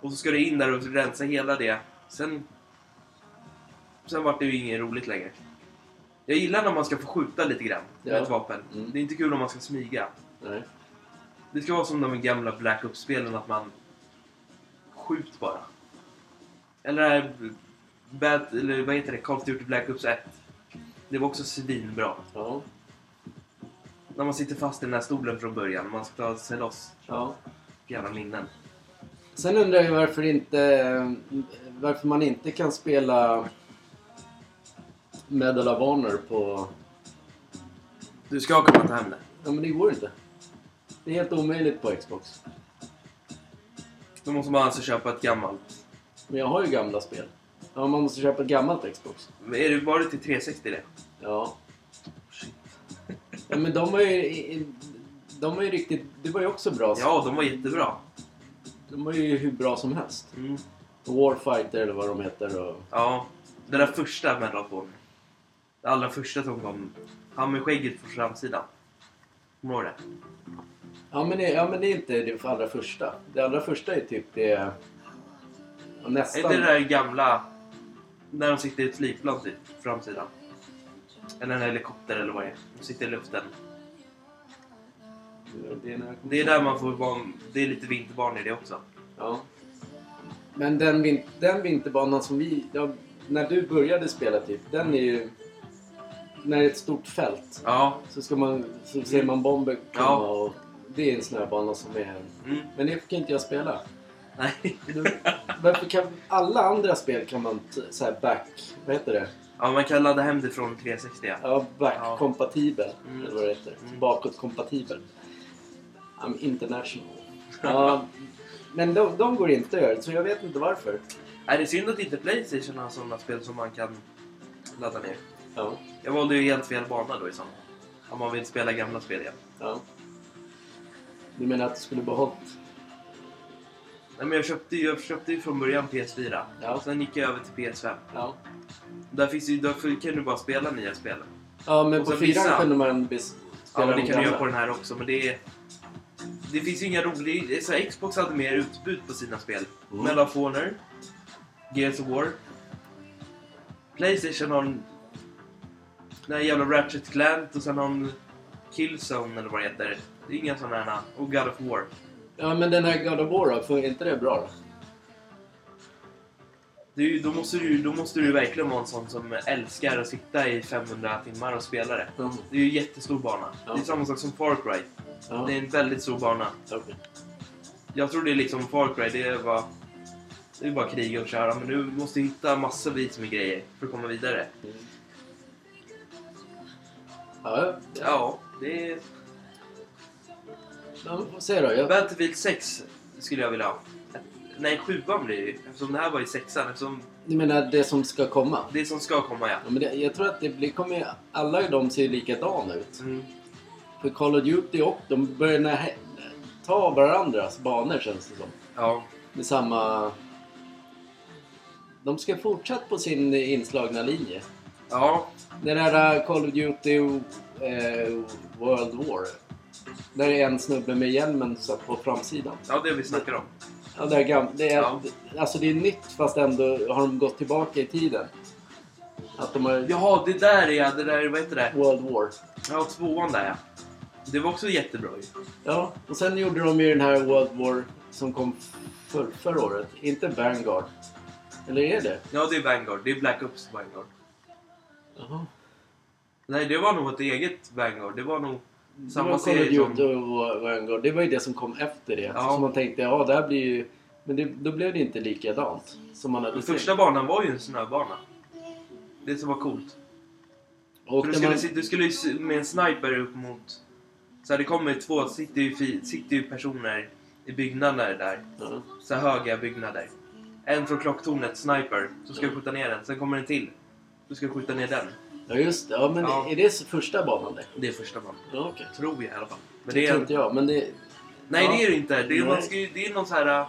Och så ska du in där och rensa hela det. Sen... Sen vart det ju inget roligt längre. Jag gillar när man ska få skjuta lite grann med Ja. ett vapen. Mm. Det är inte kul om man ska smyga. Nej. Det ska vara som de gamla Black Ops-spelen att man... Skjut bara. Eller det här Bad, eller vad heter det? Call of Duty Black Ops 1. Det var också svinbra. Ja. När man sitter fast i den här stolen från början. Man ska ta sig loss. ja. Jävla minnen. Sen undrar jag varför inte... Varför man inte kan spela Medal of Honor på... Du ska kunna ta hem det. Ja, men det går inte. Det är helt omöjligt på Xbox. Då måste man alltså köpa ett gammalt. Men jag har ju gamla spel. Ja, man måste köpa ett gammalt Xbox. Men Är det bara till 360 det? Ja. Shit. ja men de var ju... De var ju riktigt... Det var ju också bra. Ja, de var jättebra. De var ju hur bra som helst. Mm. Warfighter eller vad de heter och... Ja, den där första Medal of Honor. Det allra första som kom. Han med skägget på framsidan. Kommer du ihåg det? Ja men, det, ja men det är inte det allra första. Det allra första är typ det... Ja, Är nästan... inte det där gamla... När de sitter i ett flygplan typ, framsidan? Eller en helikopter eller vad det är. De sitter i luften. Det är, Det är där man får vara... Det är lite vinterbarn i det också. Ja. Men den, vin- den vinterbanan som vi... Ja, när du började spela typ, den är ju... När det är ett stort fält Ja. så, ska man, så ser man bomber komma Ja. och... Det är en snöbana som är... Mm. Men det kan inte jag spela. Nej. Varför kan... Alla andra spel kan man så här back... Vad heter det? Ja, man kan ladda hem det från 360 ja. Ja, back-kompatibel. Mm. Eller vad det heter. Mm. Bakåt-kompatibel. I'm international. ja, men de, de går inte att göra, så jag vet inte varför. Är det synd att inte Playstation har sådana spel som man kan ladda ner? Ja, Jag valde ju helt fel bana då i sånt. Om man vill spela gamla spel igen. ja. Du menar att du skulle behållit... Nej, men jag köpte ju jag köpte ju från början PS4. Ja. Sen gick jag över till PS5. Ja. Där, finns ju, där kan du bara spela nya spel. Ja, men Och på sen fyran kunde man bes- Ja, spela men det de kan du göra på den här också. Men det är... Det finns ju inga roliga... Så här, Xbox hade mer utbud på sina spel. Mm. Medal of Honor. Gears of War. Playstation har en... Den här jävla Ratchet Clank och sen har en Killzone eller vad det heter. Det är inga sådana här... Och God of War. Ja, men den här God of War då, funkar inte det bra då? Ju, då, måste du, då måste du verkligen vara en sån som älskar att sitta i 500 timmar och spela det. Mm. Det är ju en jättestor bana. Ja. Det är samma sak som Far Cry. Ja, Det är en väldigt stor bana. okej. Jag tror det är liksom Far Cry, det är bara... Det är bara kriga och köra, men du måste hitta massor med grejer för att komma vidare. Mm. Ja, ja. Ja, det är... ja, se då. Jag, Battlefield 6 skulle jag vilja ha. Nej, sjuan blir det ju. Eftersom det här var i sexan. Eftersom Du menar det som ska komma? det som ska komma, ja. Ja, men det, jag tror att det blir, kommer, alla de ser likadana ut. Mm. För Call of Duty och de börjar nä- ta varandras banor känns det som. Ja. Med samma... De ska fortsätta på sin inslagna linje. Ja. Den här uh, Call of Duty eh, World War. Där är en snubbe med hjälmen så på framsidan. Ja, det vi snackar om. Ja, det, är gam- det, är, Ja. alltså det är nytt fast ändå har de gått tillbaka i tiden. Att de har... Jaha, det där är det där, vad heter det? World War. Ja, tvåan där ja. Det var också jättebra ju. Ja, och sen gjorde de ju den här World War som kom för, förra året. Inte Vanguard. Eller är det? Ja, det är Vanguard. Det är Black Ops Vanguard. Jaha. Nej, det var nog ett eget Vanguard. Det var nog samma Call of serie som... Och Vanguard. Det var ju det som kom efter det. Ja. Så man tänkte, ja det här blir ju... Men det, då blev det inte likadant som man hade Den första banan var ju en snöbana. Det som var coolt. Och du skulle, man, du skulle ju med en sniper upp mot... Så här, det kommer två, sitter ju, sitter ju personer i byggnader där. ja. Så här höga byggnader. En från klocktornet, sniper, så ska du skjuta ner den. Sen kommer en till. Du ska skjuta ner den. Ja, just det. Ja, men Ja. är det första banan det? Det är första banan. Ja, okej. Tror jag i alla fall. Men Det det tror är, inte jag, men det... nej, Ja. det är det inte. Det är, Nej. man ska, ju- det är någon så här... äh,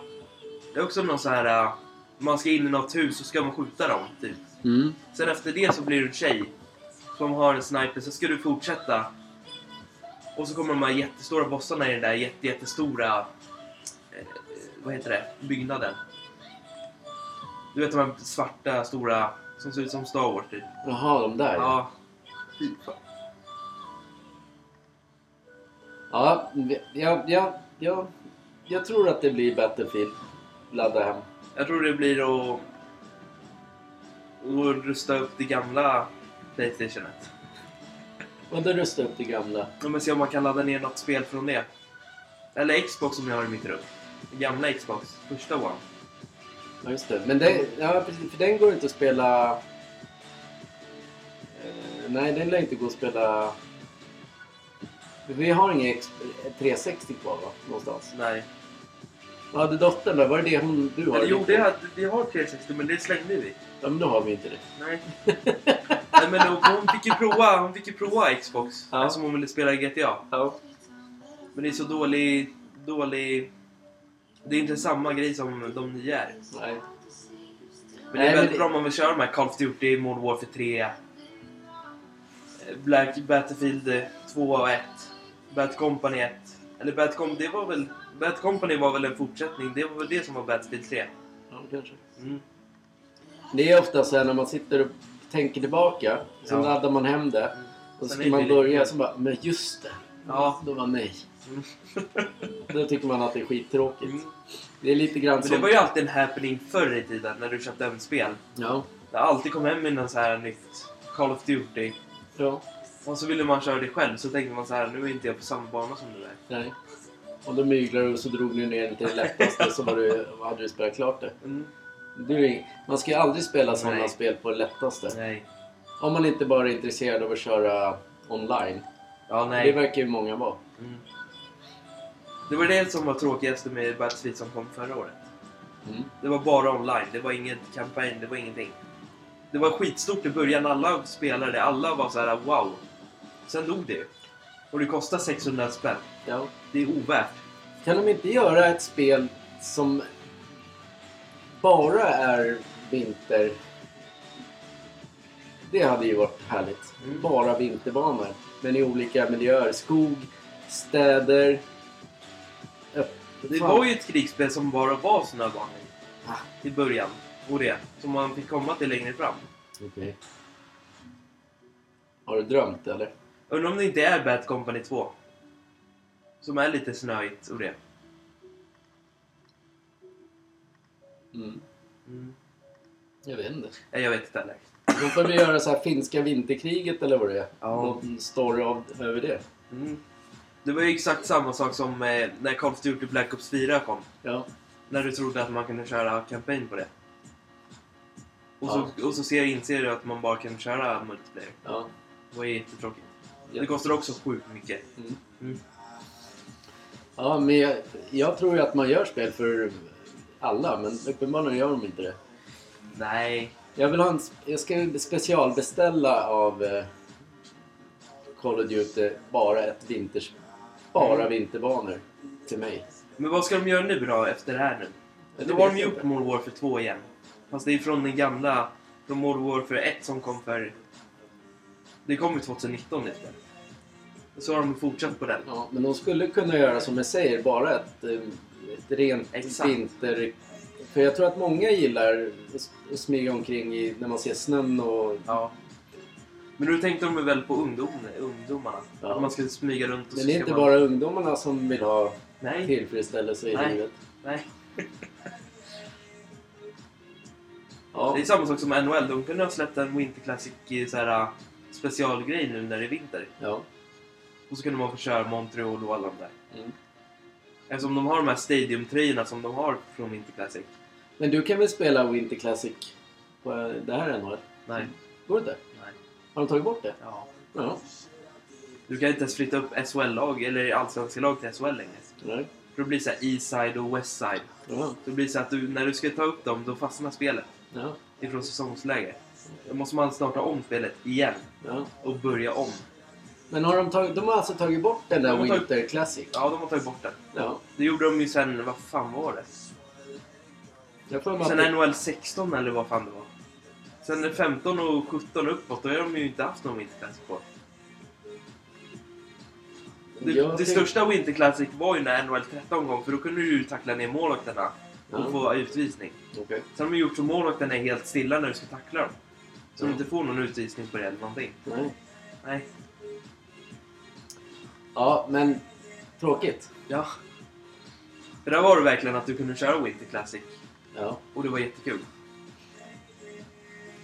Det är också någon så här... äh, Man ska in i något hus så ska man skjuta dem, typ. Mm. Sen efter det så blir du en tjej som har en sniper, så ska du fortsätta. Och så kommer de här jättestora bossarna i den där jätte, jättestora... Eh, vad heter det? Byggnaden. Du vet de här svarta, stora, som ser ut som Star Wars typ. Jaha, de där. Ja. Ja, ja, ja, ja, jag tror att det blir Battlefield. Ladda hem. Jag tror det blir att... Att rusta upp det gamla Playstationet. Vadå rusta upp det gamla? Ja, men se om man kan ladda ner något spel från det. Eller Xbox som jag har i mitt rum. Gamla Xbox. Första One. Ja, just det. Men den, ja, precis, för den går inte att spela... Eh, nej, den lär inte gå att spela... Vi har ingen X- 360 kvar va? Någonstans. Nej. Vad hade dottern då? Var det det hon, du har? Eller jo, det vi har 360 men det slängde vi. Ja, men då har vi inte det. Nej. Nej men hon, hon fick ju prova, hon fick ju prova Xbox. Ja. Eftersom hon ville spela GTA. Ja. Men det är så dålig, dålig... Det är inte samma grej som de nya är. Nej. Men det är väldigt bra om man vill köra de här Call of Duty, Modern Warfare 3, eh, Black Battlefield eh, 2 och 1, Bad Company 1. Eller Bad Company, det var väl... Bad Company var väl en fortsättning. Det var väl det som var Battlefield 3. Ja, kanske. Mm. Det är ofta så här när man sitter och tänker tillbaka. Så Ja. laddar man hem det. Och så Sen ska man börja så bara, men just det. Ja. Då var nej. Mm. Då tycker man att det är skittråkigt. Mm. Det är lite grann som... det var ju alltid en happening förr i tiden när du köpte hem spel. Ja. Det alltid kom hem med någon så här nytt Call of Duty. Ja. Och så ville man köra det själv så tänkte man så här, nu är inte jag på samma bana som du är. Nej. Och då myglade du och så drog du ner det till det lättaste så var du, hade du spelat klart det. Mm. Du, man ska ju aldrig spela sådana spel på det lättaste. Nej. Om man inte bara är intresserad av att köra online. Ja, Det nej. verkar ju många vara. Mm. Det var det som var tråkigaste med Battlefield som kom förra året. Mm. Det var bara online, det var ingen kampanj, det var ingenting. Det var skitstort i början, alla spelade alla var så här wow. Sen dog det. Och det kostar 600 spänn. Ja. Det är ovärt. Kan de inte göra ett spel som bara är vinter? Det hade ju varit härligt. Mm. Bara vinterbanor. Men i olika miljöer. Skog, städer. Det var ju ett krigsspel som bara var snöbanor Ah. i början. Och det. Som man fick komma till längre fram. Okej. Har du drömt eller? Undrar om det inte är Bad Company 2. Som är lite snöigt och det. Mm. Mm. Jag vet inte. Nej, Jag vet inte heller. Då får vi göra så här finska vinterkriget eller vad det är. Ja. Någon story av, över det. Mm. Det var ju exakt samma sak som eh, när Call of Duty Black Ops 4 kom. Ja. När du trodde att man kunde köra kampanj på det. Och så, och så ser, inser du att man bara kan köra multiplayer. Ja. Det var jättetråkigt. Ja. Det kostar också sjukt mycket. Mm. Mm. Ja, men jag, jag tror ju att man gör spel för alla, men uppenbarligen gör de inte det. Nej. Jag vill ha en, jag ska specialbeställa av eh, Call of Duty bara ett vinters, bara Mm. vinterbanor till mig. Men vad ska de göra nu då efter det här nu? Ja, Då det har de jag gjort. Modern Warfare 2 igen. Fast det är från den gamla, från Modern Warfare 1 som kom för... Det kom ju 2019 lite. Så har de fortsatt på den. Ja, men de skulle kunna göra som jag säger, bara ett, eh, ett rent Exakt. vinter... För jag tror att många gillar att smyga omkring i, när man ser snön och... Ja. Men nu tänkte de väl på ungdom, ungdomarna? Ja. Att man ska smyga runt och Men det är inte man... bara ungdomarna som vill ha Nej, tillfredsställelse i Nej. livet. nej. Ja. Det är samma sak som NHL. De kunde ha släppt en Winter Classic eh, så här, specialgrej nu när det är vinter. ja. Och så kunde man få köra Montreal och alla de där. Mm. Eftersom de har de här stadiumtröjorna som de har från Winter Classic. Men du kan väl spela Winter Classic på eh, det här NHL? Nej. Går det inte? Har de tagit bort det? Ja. Ja. Du kan inte ens flytta upp SHL-lag eller allsvenska lag till SHL längre. Nej. För då blir det så här Eastside och Westside. Ja. Då blir det så att du, när du ska ta upp dem, då fastnar spelet Ja. ifrån säsongsläge. Då måste man starta om spelet igen ja. och börja om. Men har de, tagit, de har alltså tagit bort den där De har tagit- Winter Classic? Ja, de har tagit bort den. Ja. Det gjorde de ju sen, vad fan var det? Jag att Sen det- NHL 16 eller vad fan det var. Sen 15 och 17 uppåt, då har de ju inte haft någon Winter Classic på. Det, det tänk- största Winter Classic var ju när NHL 13 gång, för då kunde du ju tackla ner målvakterna och Ja. få utvisning. Okej. Sen har de gjort så målvakterna är helt stilla när du ska tackla dem. Så Ja. du inte får någon utvisning på det eller någonting. Nej. Nej. Ja, men tråkigt. Ja. För där var det verkligen att du kunde köra Winter Classic. Ja. Och det var jättekul.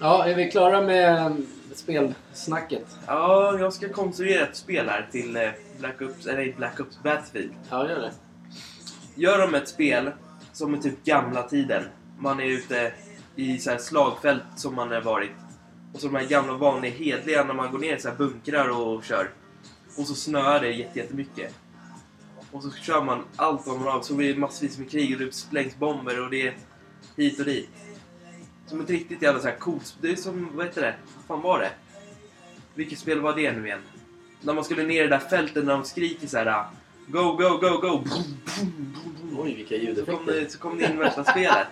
Ja, är vi klara med spelsnacket? Ja, jag ska konstruera ett spel här till eh, Black Ops, eller Black Ops Battlefield. Ja, gör det. Gör de ett spel som är typ gamla tiden. Man är ute i så här slagfält som man har varit. Och så de här gamla vanliga hedliga när man går ner i så här bunkrar och kör. Och så snöar det jätte- jättemycket. Och så kör man allt vad man har. Så blir det massvis med krig och det slängs bomber och det är hit och dit. Som ett riktigt jävla så här coolt... Det är som, vad heter det? Vad fan var det? Vilket spel var det nu igen? När man skulle ner i det där fältet när de skriker så här. Go, go, go, go! Boom, boom, boom. Oj, vilka Så kom, ljudeffekter. det, så kom det in värsta spelet.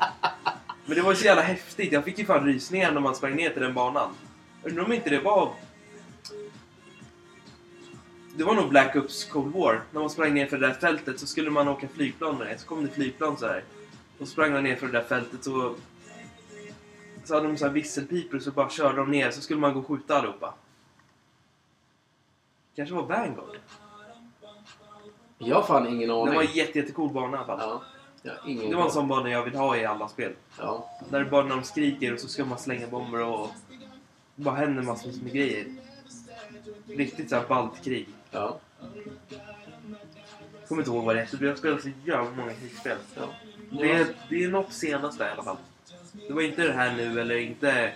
Men det var så jävla häftigt. Jag fick ju fan rysningar när man sprang ner till den banan. Undrar om inte det var... Det var nog Black Ops Cold War. När man sprang ner för det där fältet så skulle man åka flygplan med det. Så kom det flygplan så här. Och sprang man ner för det där fältet så... Så hade de så här visselpipor så bara körde de ner. Så skulle man gå och skjuta allihopa. Kanske var Vanguard. Jag har fan ingen Det aning. var en jätte, jättecool bana i alla fall. Ja. Har ingen Det var en sån bana jag vill ha i alla spel. Ja. Där det bara när de skriker och så ska man slänga bomber och... Det bara händer massor med grejer. Riktigt såhär ballt krig. Ja. Jag kommer inte ihåg vad det heter, men jag spelat så jävla många krigsspel. ja. Det är, det är något senaste i alla fall. Det var inte det här nu eller inte...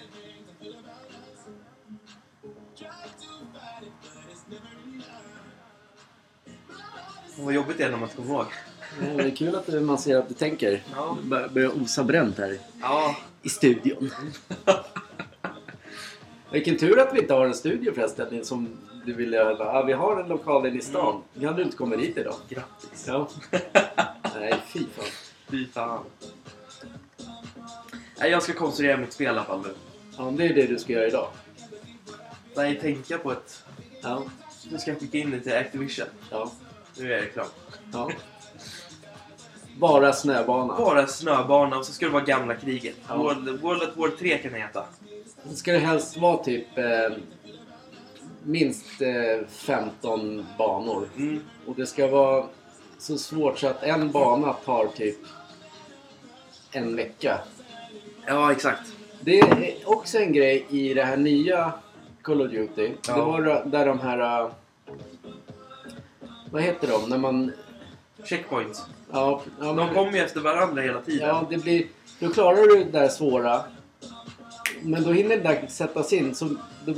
Vad jobbigt det är när man inte kommer ihåg. Ja, Det är kul att man ser att du tänker. Ja. Bör- Börjar osa bränt här Ja, i studion. Vilken tur att vi inte har en studio förresten som du ville... Ja, vi har en lokal inne i stan. Kan du inte komma dit idag? grattis. Ja. Nej, fy fan. Fy fan. Nej, jag ska konstruera mitt spel i alla fall nu. Ja, det är det du ska göra idag. Nej, tänka på ett... Ja. Nu ska jag skicka in det till Activision. Ja. Nu är det klart. ja. Bara snöbana. Bara snöbana och så ska det vara gamla kriget. Ja. World, World at War 3 kan det heta. Det ska det helst vara typ eh, minst eh, 15 banor. Mm. Och det ska vara så svårt så att en bana tar typ en vecka. Ja, exakt. Det är också en grej i det här nya Call of Duty. Ja. Det var där de här... eh, Vad heter de? När man... Checkpoints. Ja, ja, De kommer ju efter varandra hela tiden. ja det blir... Då klarar du det där svåra. Men då hinner det där sättas in. Så då,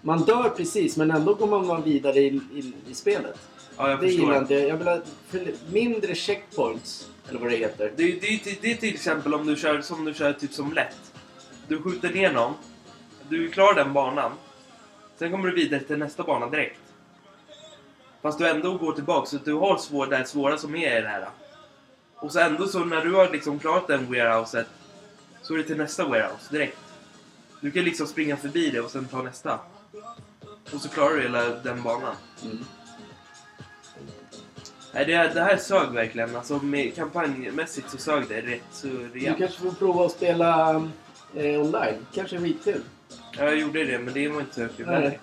man dör precis men ändå går man vidare i, i, i spelet. Ja, jag det gillar förstår. inte jag. Vill ha mindre checkpoints. Eller vad det heter. Det, är- det, till- det är till exempel om du kör som du kör typ som lätt. Du skjuter ner någon. Du klarar den banan. Sen kommer du vidare till nästa bana direkt. Fast du ändå går tillbaka så att du har svår, det svåra som är i det här. Och så ändå så när du har liksom klarat den warehouset så är det till nästa warehouse direkt. Du kan liksom springa förbi det och sen ta nästa. Och så klarar du hela den banan. Mm. Nej, det, det här sög verkligen. Alltså med kampanjmässigt så sög det rätt så Du rejält. kanske får prova att spela eh, online. Kanske är skitkul. Ja, jag gjorde det, men det var inte så kul. Nej.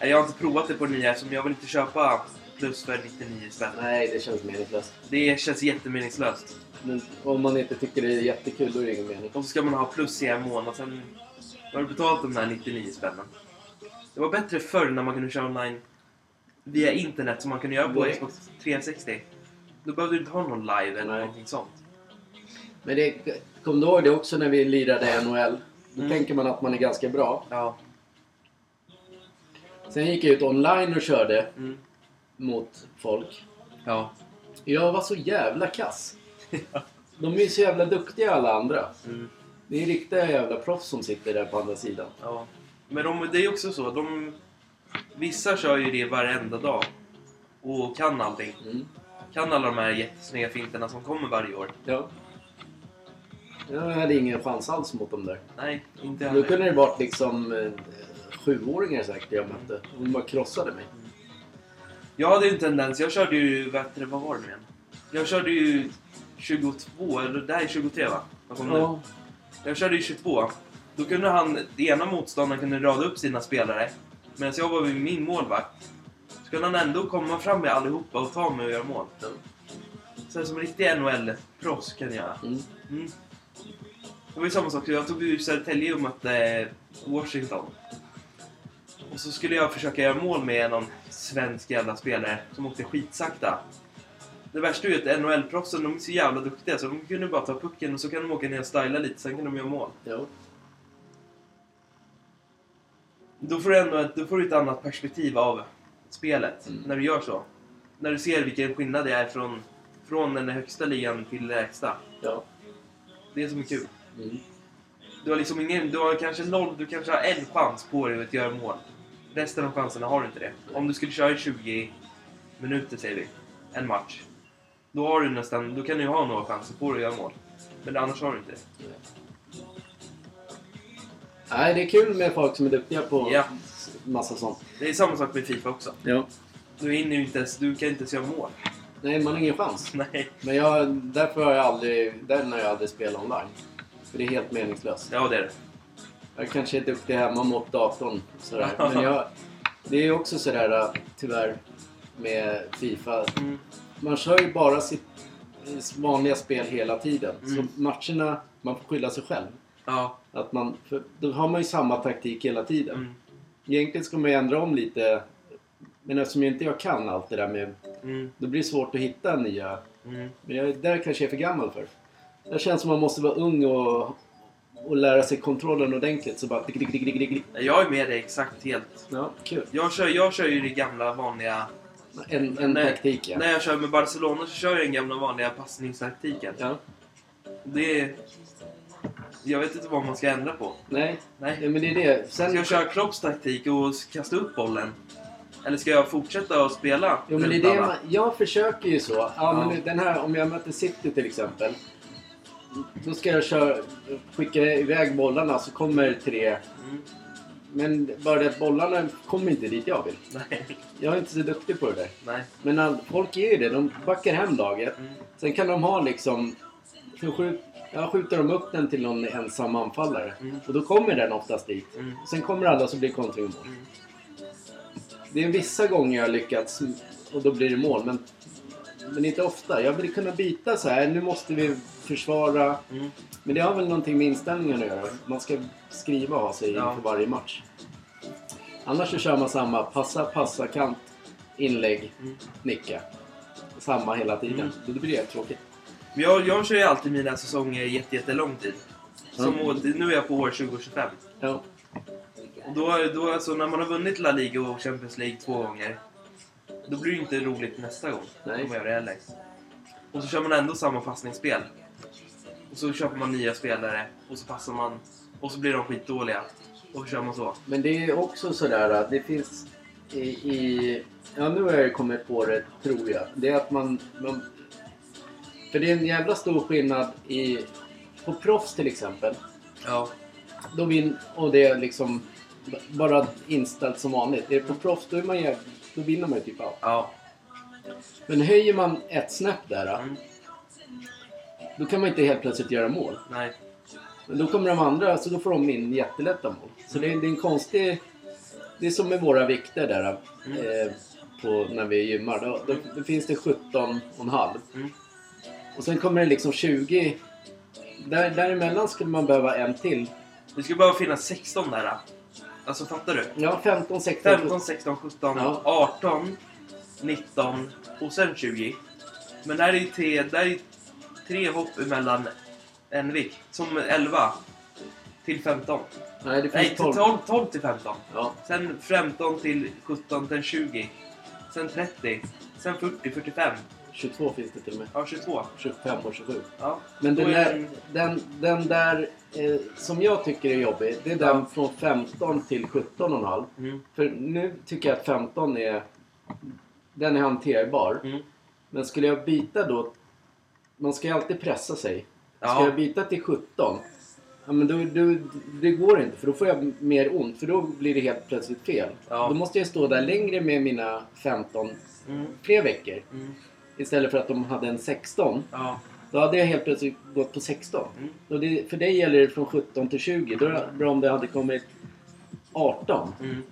Nej, Jag har inte provat det på nya som jag vill inte köpa plus för 99 spänn. Nej, det känns meningslöst. Det känns jättemeningslöst. Men om man inte tycker det är jättekul, då är det ingen mening. Och så ska man ha plus i en månad, sen har du betalat de där 99 spännen. Det var bättre förr när man kunde köra online via internet som man kunde göra på Direkt. Xbox 360. Då behövde du inte ha någon live eller Nej. någonting sånt. Men det, kom du ihåg det också när vi lirade NHL? Då Mm. tänker man att man är ganska bra. Ja. Sen gick jag ut online och körde Mm. mot folk. Ja. Jag var så jävla kass. De är ju så jävla duktiga alla andra. Mm. Det är riktiga jävla proffs som sitter där på andra sidan. Ja. Men de, det är också så. De, vissa kör ju det varenda dag. Och kan allting. Mm. Kan alla de här jättesnygga finterna som kommer varje år. Ja. Jag hade ingen chans alls mot dem där. Nej, inte Då heller. kunde det varit liksom eh, sjuåringar säkert jag mötte. De bara krossade mig. Jag hade ju en tendens. Jag körde ju... Det, vad var det nu igen? Jag körde ju 22, eller det här är 23 va? Vad kom nu? Ja. Jag körde ju 22. Då kunde han, ena motståndaren kunde rada upp sina spelare. Medan jag var vid min målvakt. Så kunde han ändå komma fram med allihopa och ta mig och göra mål. Så som en riktig NHL-proffs kan jag göra. Mm. Mm. Det var ju samma sak. Jag tog ju Södertälje och mötte Washington. Och så skulle jag försöka göra mål med någon svensk jävla spelare som åkte skitsakta. Det värsta är ju att NHL-proffsen, de är så jävla duktiga så de kunde bara ta pucken och så kan de åka ner och styla lite, sen kan de göra mål. Ja. Då får du ändå ett, då får du ett annat perspektiv av spelet Mm. när du gör så. När du ser vilken skillnad det är från, från den högsta ligan till lägsta. Ja. Det är som är kul. Mm. Du har liksom ingen, du har kanske noll, du kanske har en chans på dig att göra mål. Resten av chanserna har du inte det. Om du skulle köra i 20 minuter säger vi, en match. Då har du nästan, då kan du ju ha några chanser på dig att göra mål. Men annars har du inte det. Nej, det är kul med folk som är duktiga på Ja. massa sånt. Det är samma sak med Fifa också. Ja. Du hinner ju inte ens, du kan inte ens göra mål. Nej, man har ingen chans. Nej. Men jag, därför har jag aldrig, den har jag aldrig spelat online. För det är helt meningslöst. Ja, det är det. Jag kanske är duktig hemma mot datorn. Sådär. Men jag, det är också sådär tyvärr med Fifa. Mm. Man kör ju bara sitt vanliga spel hela tiden. Mm. Så matcherna, man får skylla sig själv. Ja. Att man, för då har man ju samma taktik hela tiden. Mm. Egentligen ska man ju ändra om lite. Men eftersom jag inte jag kan allt det där med... Mm. Då blir det svårt att hitta nya... Mm. Men jag, där kanske jag är för gammal för. Det känns som man måste vara ung och, och lära sig kontrollen ordentligt. Så bara... Dick, dick, dick, dick, dick, dick. Jag är med dig exakt helt. Ja, kul. Jag kör, jag kör ju det gamla vanliga... En, en Nej. taktik ja. När jag kör med Barcelona så kör jag den gamla vanliga passningstaktiken. ja. Det är... Jag vet inte vad man ska ändra på. Nej, Nej. ja, men det är det. Ska Sen, jag köra Klopps taktik och kasta upp bollen? Eller ska jag fortsätta att spela? jo, men det är det man, jag försöker ju så. Ja, Ja. Men nu, den här, om jag möter City till exempel. Då ska jag köra, skicka iväg bollarna så kommer tre. Mm. Men bara det att bollarna kommer inte dit jag vill. Nej. Jag är inte så duktig på det där. Nej. Men all, folk är ju det. De backar hem laget. Mm. Sen kan de ha liksom... ja, skjuter de upp den till någon ensam anfallare. Mm. Och då kommer den oftast dit. Mm. Sen kommer alla så blir kontring mål. Mm. Det är vissa gånger jag har lyckats och då blir det mål. Men, men inte ofta. Jag vill kunna byta så här. Nu måste vi försvara. Mm. Men det har väl någonting med inställningen att göra. Man ska skriva och ha sig Ja. inför varje match. Annars så kör man samma. Passa, passa, kant, inlägg, Mm. nicka. Samma hela tiden. Mm. Då blir det tråkigt. Men Jag, jag kör ju alltid mina säsonger jätte, jättelång tid. Som Mm. nu är jag på år 2025. Ja. Och då, då, alltså, när man har vunnit La Liga och Champions League två gånger. Då blir det inte roligt nästa gång. Nej. Om man gör det heller. Och så kör man ändå samma passningsspel. Och så köper man nya spelare och så passar man och så blir de skitdåliga. Och så kör man så. Men det är också sådär att det finns i, i... Ja, nu har jag kommit på det, tror jag. Det är att man... man för det är en jävla stor skillnad i... På proffs till exempel. Ja. Då vin, och det är liksom bara inställt som vanligt. Det är på proffs, då, är man jäv, då vinner man ju typ allt. Ja. Men höjer man ett snäpp där, Mm. då kan man inte helt plötsligt göra mål. Nej. Men då kommer de andra, så då får de in jättelätta mål. Så det är, det är en konstig... Det är som med våra vikter där. Mm. Eh, på, när vi gymmar. Då, då, då finns det 17,5. Mm. Och sen kommer det liksom 20. Där, däremellan skulle man behöva en till. Det skulle bara finnas 16 där. Alltså fattar du? Ja, 15, 16, 15, 16, 17, Ja. 18, 19 och sen 20. Men där är ju tre, där är tre hopp emellan en vikt. Som 11 till 15. Nej, det Nej, finns till 12. 12, 12 till 15. Ja, Sen 15 till 17, sen 20. Sen 30. Sen 40, 45. 22 finns det till och med. Ja, 22. 25 och 27. Ja. Men den är där, den- den, där eh, som jag tycker är jobbig, det är den Ja. från 15 till 17,5. Mm. För nu tycker jag att 15 är... Den är hanterbar. Mm. Men skulle jag byta då... Man ska ju alltid pressa sig. Ska Ja. jag byta till 17? Ja, men då, då, det går inte för då får jag mer ont. För då blir det helt plötsligt fel. Ja. Då måste jag stå där längre med mina 15 Mm. fler veckor. Mm. Istället för att de hade en 16. Ja. Då hade jag helt plötsligt gått på 16. Mm. Och det, för dig gäller det från 17 till 20. Då är det bra om det hade kommit 18. Mm.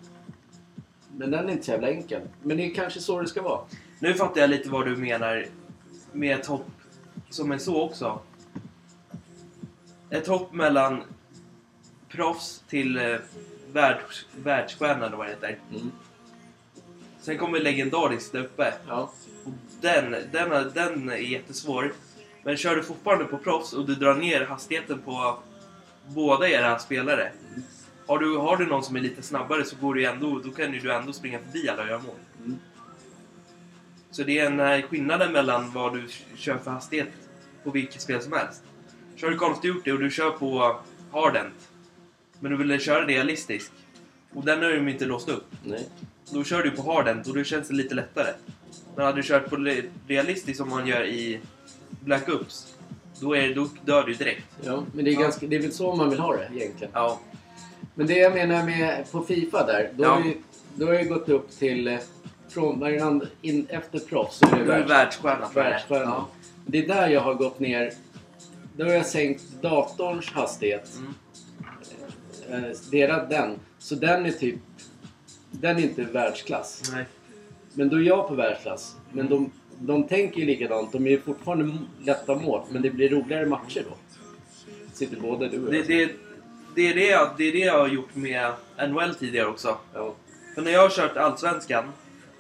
Men den är inte så jävla enkel. Men det är kanske så det ska vara. Nu fattar jag lite vad du menar med ett hopp som är så också. Ett hopp mellan proffs till eh, världs, världsstjärna eller vad det heter. Mm. Sen kommer legendariskt där uppe. Ja. Den, den, är- den är jättesvår. Men kör du fortfarande på proffs och du drar ner hastigheten på båda era spelare. Har du, har du någon som är lite snabbare så går det ju ändå, då kan du ändå springa förbi alla och göra mål. Mm. Så det är den här skillnaden mellan vad du kör för hastighet på vilket spel som helst. Kör du of Duty och du kör på Hardent, men du vill köra realistiskt, och den har de inte låst upp. Nej. Då kör du på Hardent och då känns det lite lättare. Men hade du kört på realistiskt som man gör i Black Ops, då, är, då dör du direkt. Ja, men det är, ganska, det är väl så man vill ha det egentligen. Ja. Men det jag menar med på Fifa där. Då Ja. har ju, då har jag gått upp till... eh, Från and- in, efter proffs så är det världs, världsstjärna. världsstjärnan. Ja. Det är där jag har gått ner. Då har jag sänkt datorns hastighet. Mm. Eh, deras den. Så den är typ... Den är inte världsklass. Nej. Men då är jag på världsklass. Men de, de tänker ju likadant. De är fortfarande lätta mål. Men det blir roligare matcher då. Sitter både du och Det, jag. det, det, är det, jag, det är det jag har gjort med NHL tidigare också. Ja. För när jag har kört Allsvenskan,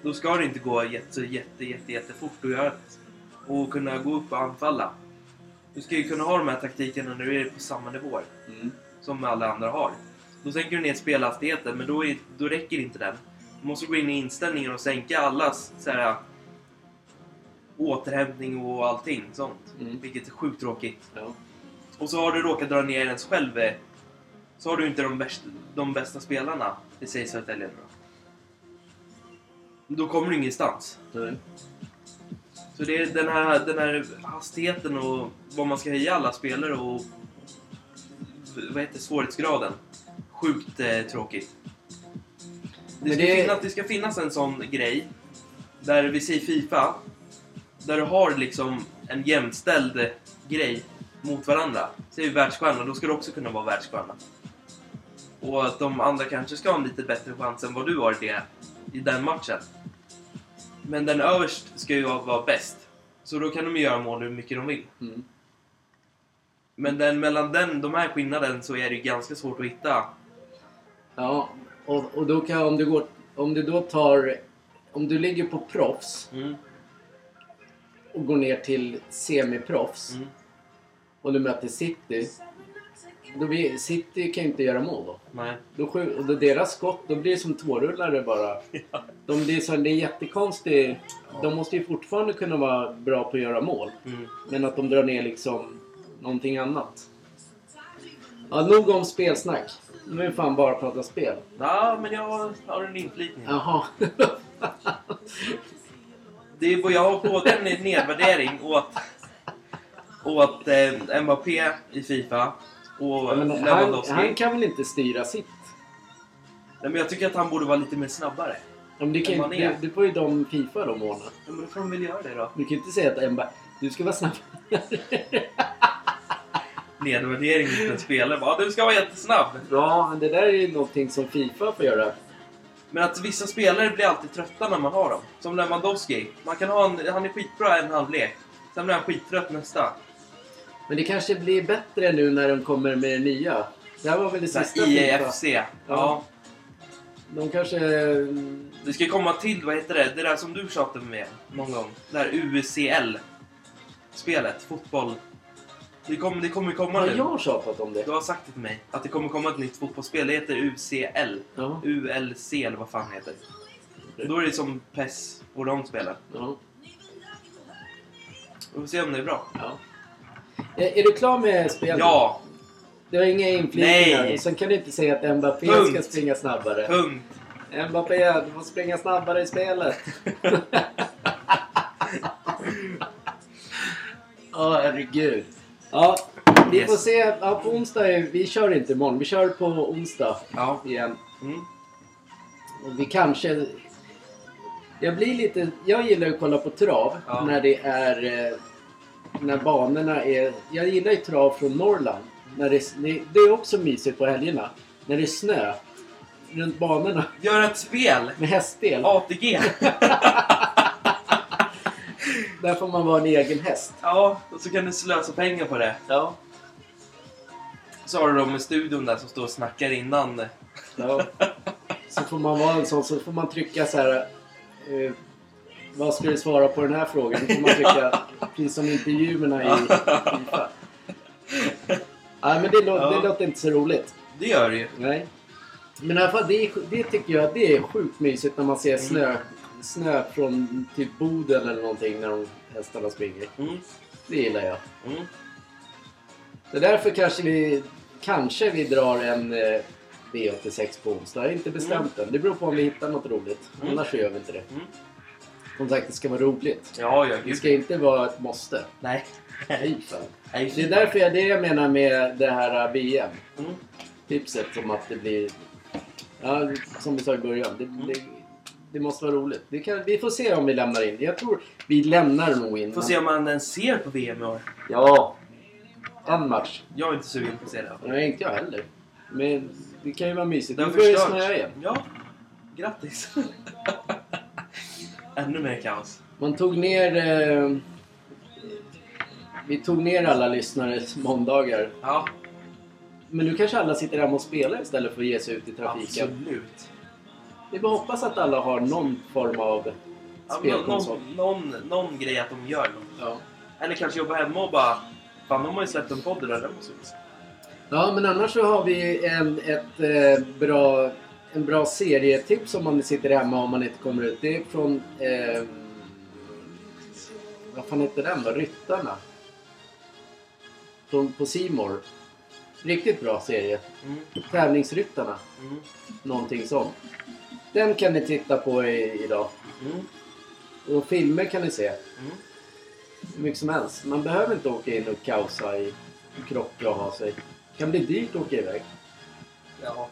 då ska det inte gå jätte, jätte, jätte, jättefort att göra det. Och kunna gå upp och anfalla. Du ska ju kunna ha de här taktikerna när du är på samma nivå Mm. som alla andra har. Då sänker du ner spelhastigheten, men då, är, då räcker inte den. Måste gå in i inställningen och sänka allas så här, återhämtning och allting sånt. Mm. Vilket är sjukt tråkigt. Ja. Och så har du råkat dra ner ens själv. eh, Så har du inte de, bästa, de bästa spelarna i Södertälje. Då kommer du ingenstans. Nej. Så det är den här, den här hastigheten och vad man ska höja alla spelare och vad heter svårighetsgraden. Sjukt eh, tråkigt. Det ska, det- finnas, det ska finnas en sån grej där vi säger Fifa där du har liksom en jämställd grej mot varandra. Säger vi världsstjärna, då ska du också kunna vara världsstjärna. Och att de andra kanske ska ha en lite bättre chans än vad du har det, i den matchen. Men den överst ska ju vara bäst. Så då kan de ju göra mål hur mycket de vill. Mm. Men den, mellan den, de här skillnaden så är det ju ganska svårt att hitta. Ja, och, och då kan om du går... Om du då tar... Om du ligger på proffs Mm, och går ner till semiproffs mm, och du möter City. Då vi, City kan ju inte göra mål då. Nej. Då, och då deras skott, då blir det som tvårullare bara. De, det, är så, det är jättekonstigt. De måste ju fortfarande kunna vara bra på att göra mål. Mm. Men att de drar ner liksom någonting annat. Ja, nog om spelsnack. Nu är det fan bara prata spel. Ja, men jag har en inflikning. Jaha. Det är, jag har både en nedvärdering åt, åt eh, Mbappé i Fifa och Ja, men han, Lewandowski. han kan väl inte styra sitt? Nej, men jag tycker att han borde vara lite mer snabbare. Ja, men det, kan, det, det får ju de Fifa de ordna. Ja, men då får de väl göra det då. Du kan ju inte säga att Mba, du ska vara snabb. Nedvärdering mot en spelare. Bara, du ska vara jättesnabb. ja, men det där är ju någonting som Fifa får göra. Men att vissa spelare blir alltid trötta när man har dem. Som Lewandowski. Man kan ha en, han är skitbra en halvlek. Sen blir han skittrött nästa. Men det kanske blir bättre nu när de kommer med det nya. Det här var väl det Så här, sista Fifa. IEFC. Ja. Ja. De kanske... Det ska komma till, vad heter det? Det där som du tjatade med någon gång. Det där UCL. Spelet. Fotboll. Det kommer, det kommer komma Har nu. jag tjatat om det? Du har sagt det till mig. Att det kommer komma ett nytt fotbollsspel. Det heter UCL. Ja. ULC eller vad fan det heter. Då är det som PES och de spelar. ja. Vi får se om det är bra. ja. Är, är du klar med spelet? Ja! Du har inga inflikningar? Sen kan du inte säga att Mbappé Punkt. ska springa snabbare. Punkt! Mbappé, du får springa snabbare i spelet. Åh herregud. Ja, vi Yes. får se. Ja, på onsdag, är, vi kör inte imorgon. Vi kör på onsdag Ja. igen. Mm. Och vi kanske... Jag blir lite... Jag gillar att kolla på trav Ja. när det är... eh, När banorna är... Jag gillar ju trav från Norrland. När det, det, det är också mysigt på helgerna. När det är snö. Runt banorna. Gör ett spel! Med hästdel. ATG! Där får man vara en egen häst. Ja, och så kan du slösa pengar på det. Ja. Så har du dem i studion där som står och snackar innan. ja. Så får man vara en sån, så får man trycka så här... Eh, vad ska du svara på den här frågan? Då får man trycka precis som intervjuerna i Fifa. Nej, men det, lå- Ja. det låter inte så roligt. Det gör det ju. Nej. Men i alla fall, det, det tycker jag det är sjukt mysigt när man ser snö, snö från typ Boden eller någonting när de hästarna springer. Mm. Det gillar jag. Mm. Så därför kanske vi, kanske vi drar en eh, V86 på onsdag. Jag har inte bestämt än. Det beror på om vi hittar något roligt. Mm. Annars så gör vi inte det. Mm. Som sagt, det ska vara roligt. Ja, ja, Det ska inte vara ett måste. Nej. Nej, fan. Nej, Det är därför jag, det jag menar med det här VM. Mm. Tipset om att det blir... Ja, som vi sa i början. Det, det, det måste vara roligt. Det kan, vi får se om vi lämnar in. Jag tror vi lämnar nog in. Får se om man ens ser på VM i år. Ja. En match. Jag är inte sugen på att se det. Nej, inte jag heller. Men det kan ju vara mysigt. Det Nu börjar det snöa igen. Ja. Grattis. Ännu mer kaos. Man tog ner... Eh, vi tog ner alla lyssnares måndagar. Ja, Men nu kanske alla sitter hemma och spelar istället för att ge sig ut i trafiken. absolut. Vi bara hoppas att alla har någon form av Ja, spelkonsol. någon, någon, någon grej att de gör något. Ja. Eller kanske jobba hemma och bara... Fan, de har ju släppt en podd där. Den måste ja, men annars så har vi en, ett eh, bra, en bra serietips om man sitter hemma om man inte kommer ut. Det är från... Eh, vad fan heter den då? Ryttarna. Från, på Simor. Riktigt bra serie. Mm, Tävlingsryttarna. mm, Någonting sånt. Den kan ni titta på i, idag. mm, Och filmer kan ni se. mm. Hur mycket som helst. Man behöver inte åka in och kaosa i krocka och ha sig. Det kan bli dyrt att åka iväg. Ja.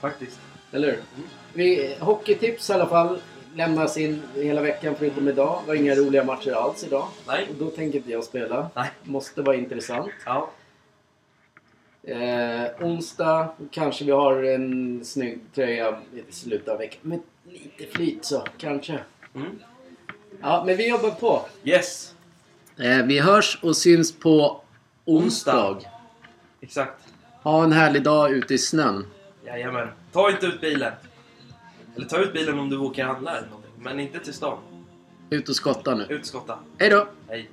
Faktiskt. Eller hur? Vi, hockeytips i alla fall lämnas in hela veckan förutom idag. Det var inga roliga matcher alls idag. Nej. Och då tänker inte jag spela. Nej. Måste vara intressant. Ja. Eh, onsdag kanske vi har en snygg tröja i slutet av veckan. Med lite flyt så kanske. Mm. Ja, men vi jobbar på. Yes. Eh, vi hörs och syns på Onsdag. onsdag. Exakt. Ha en härlig dag ute i snön. Jajamän. Ta inte ut bilen. Eller ta ut bilen om du åker och handlar eller någonting. Men inte till stan. Ut och skotta nu. Ut och skotta. Hej då! Hej.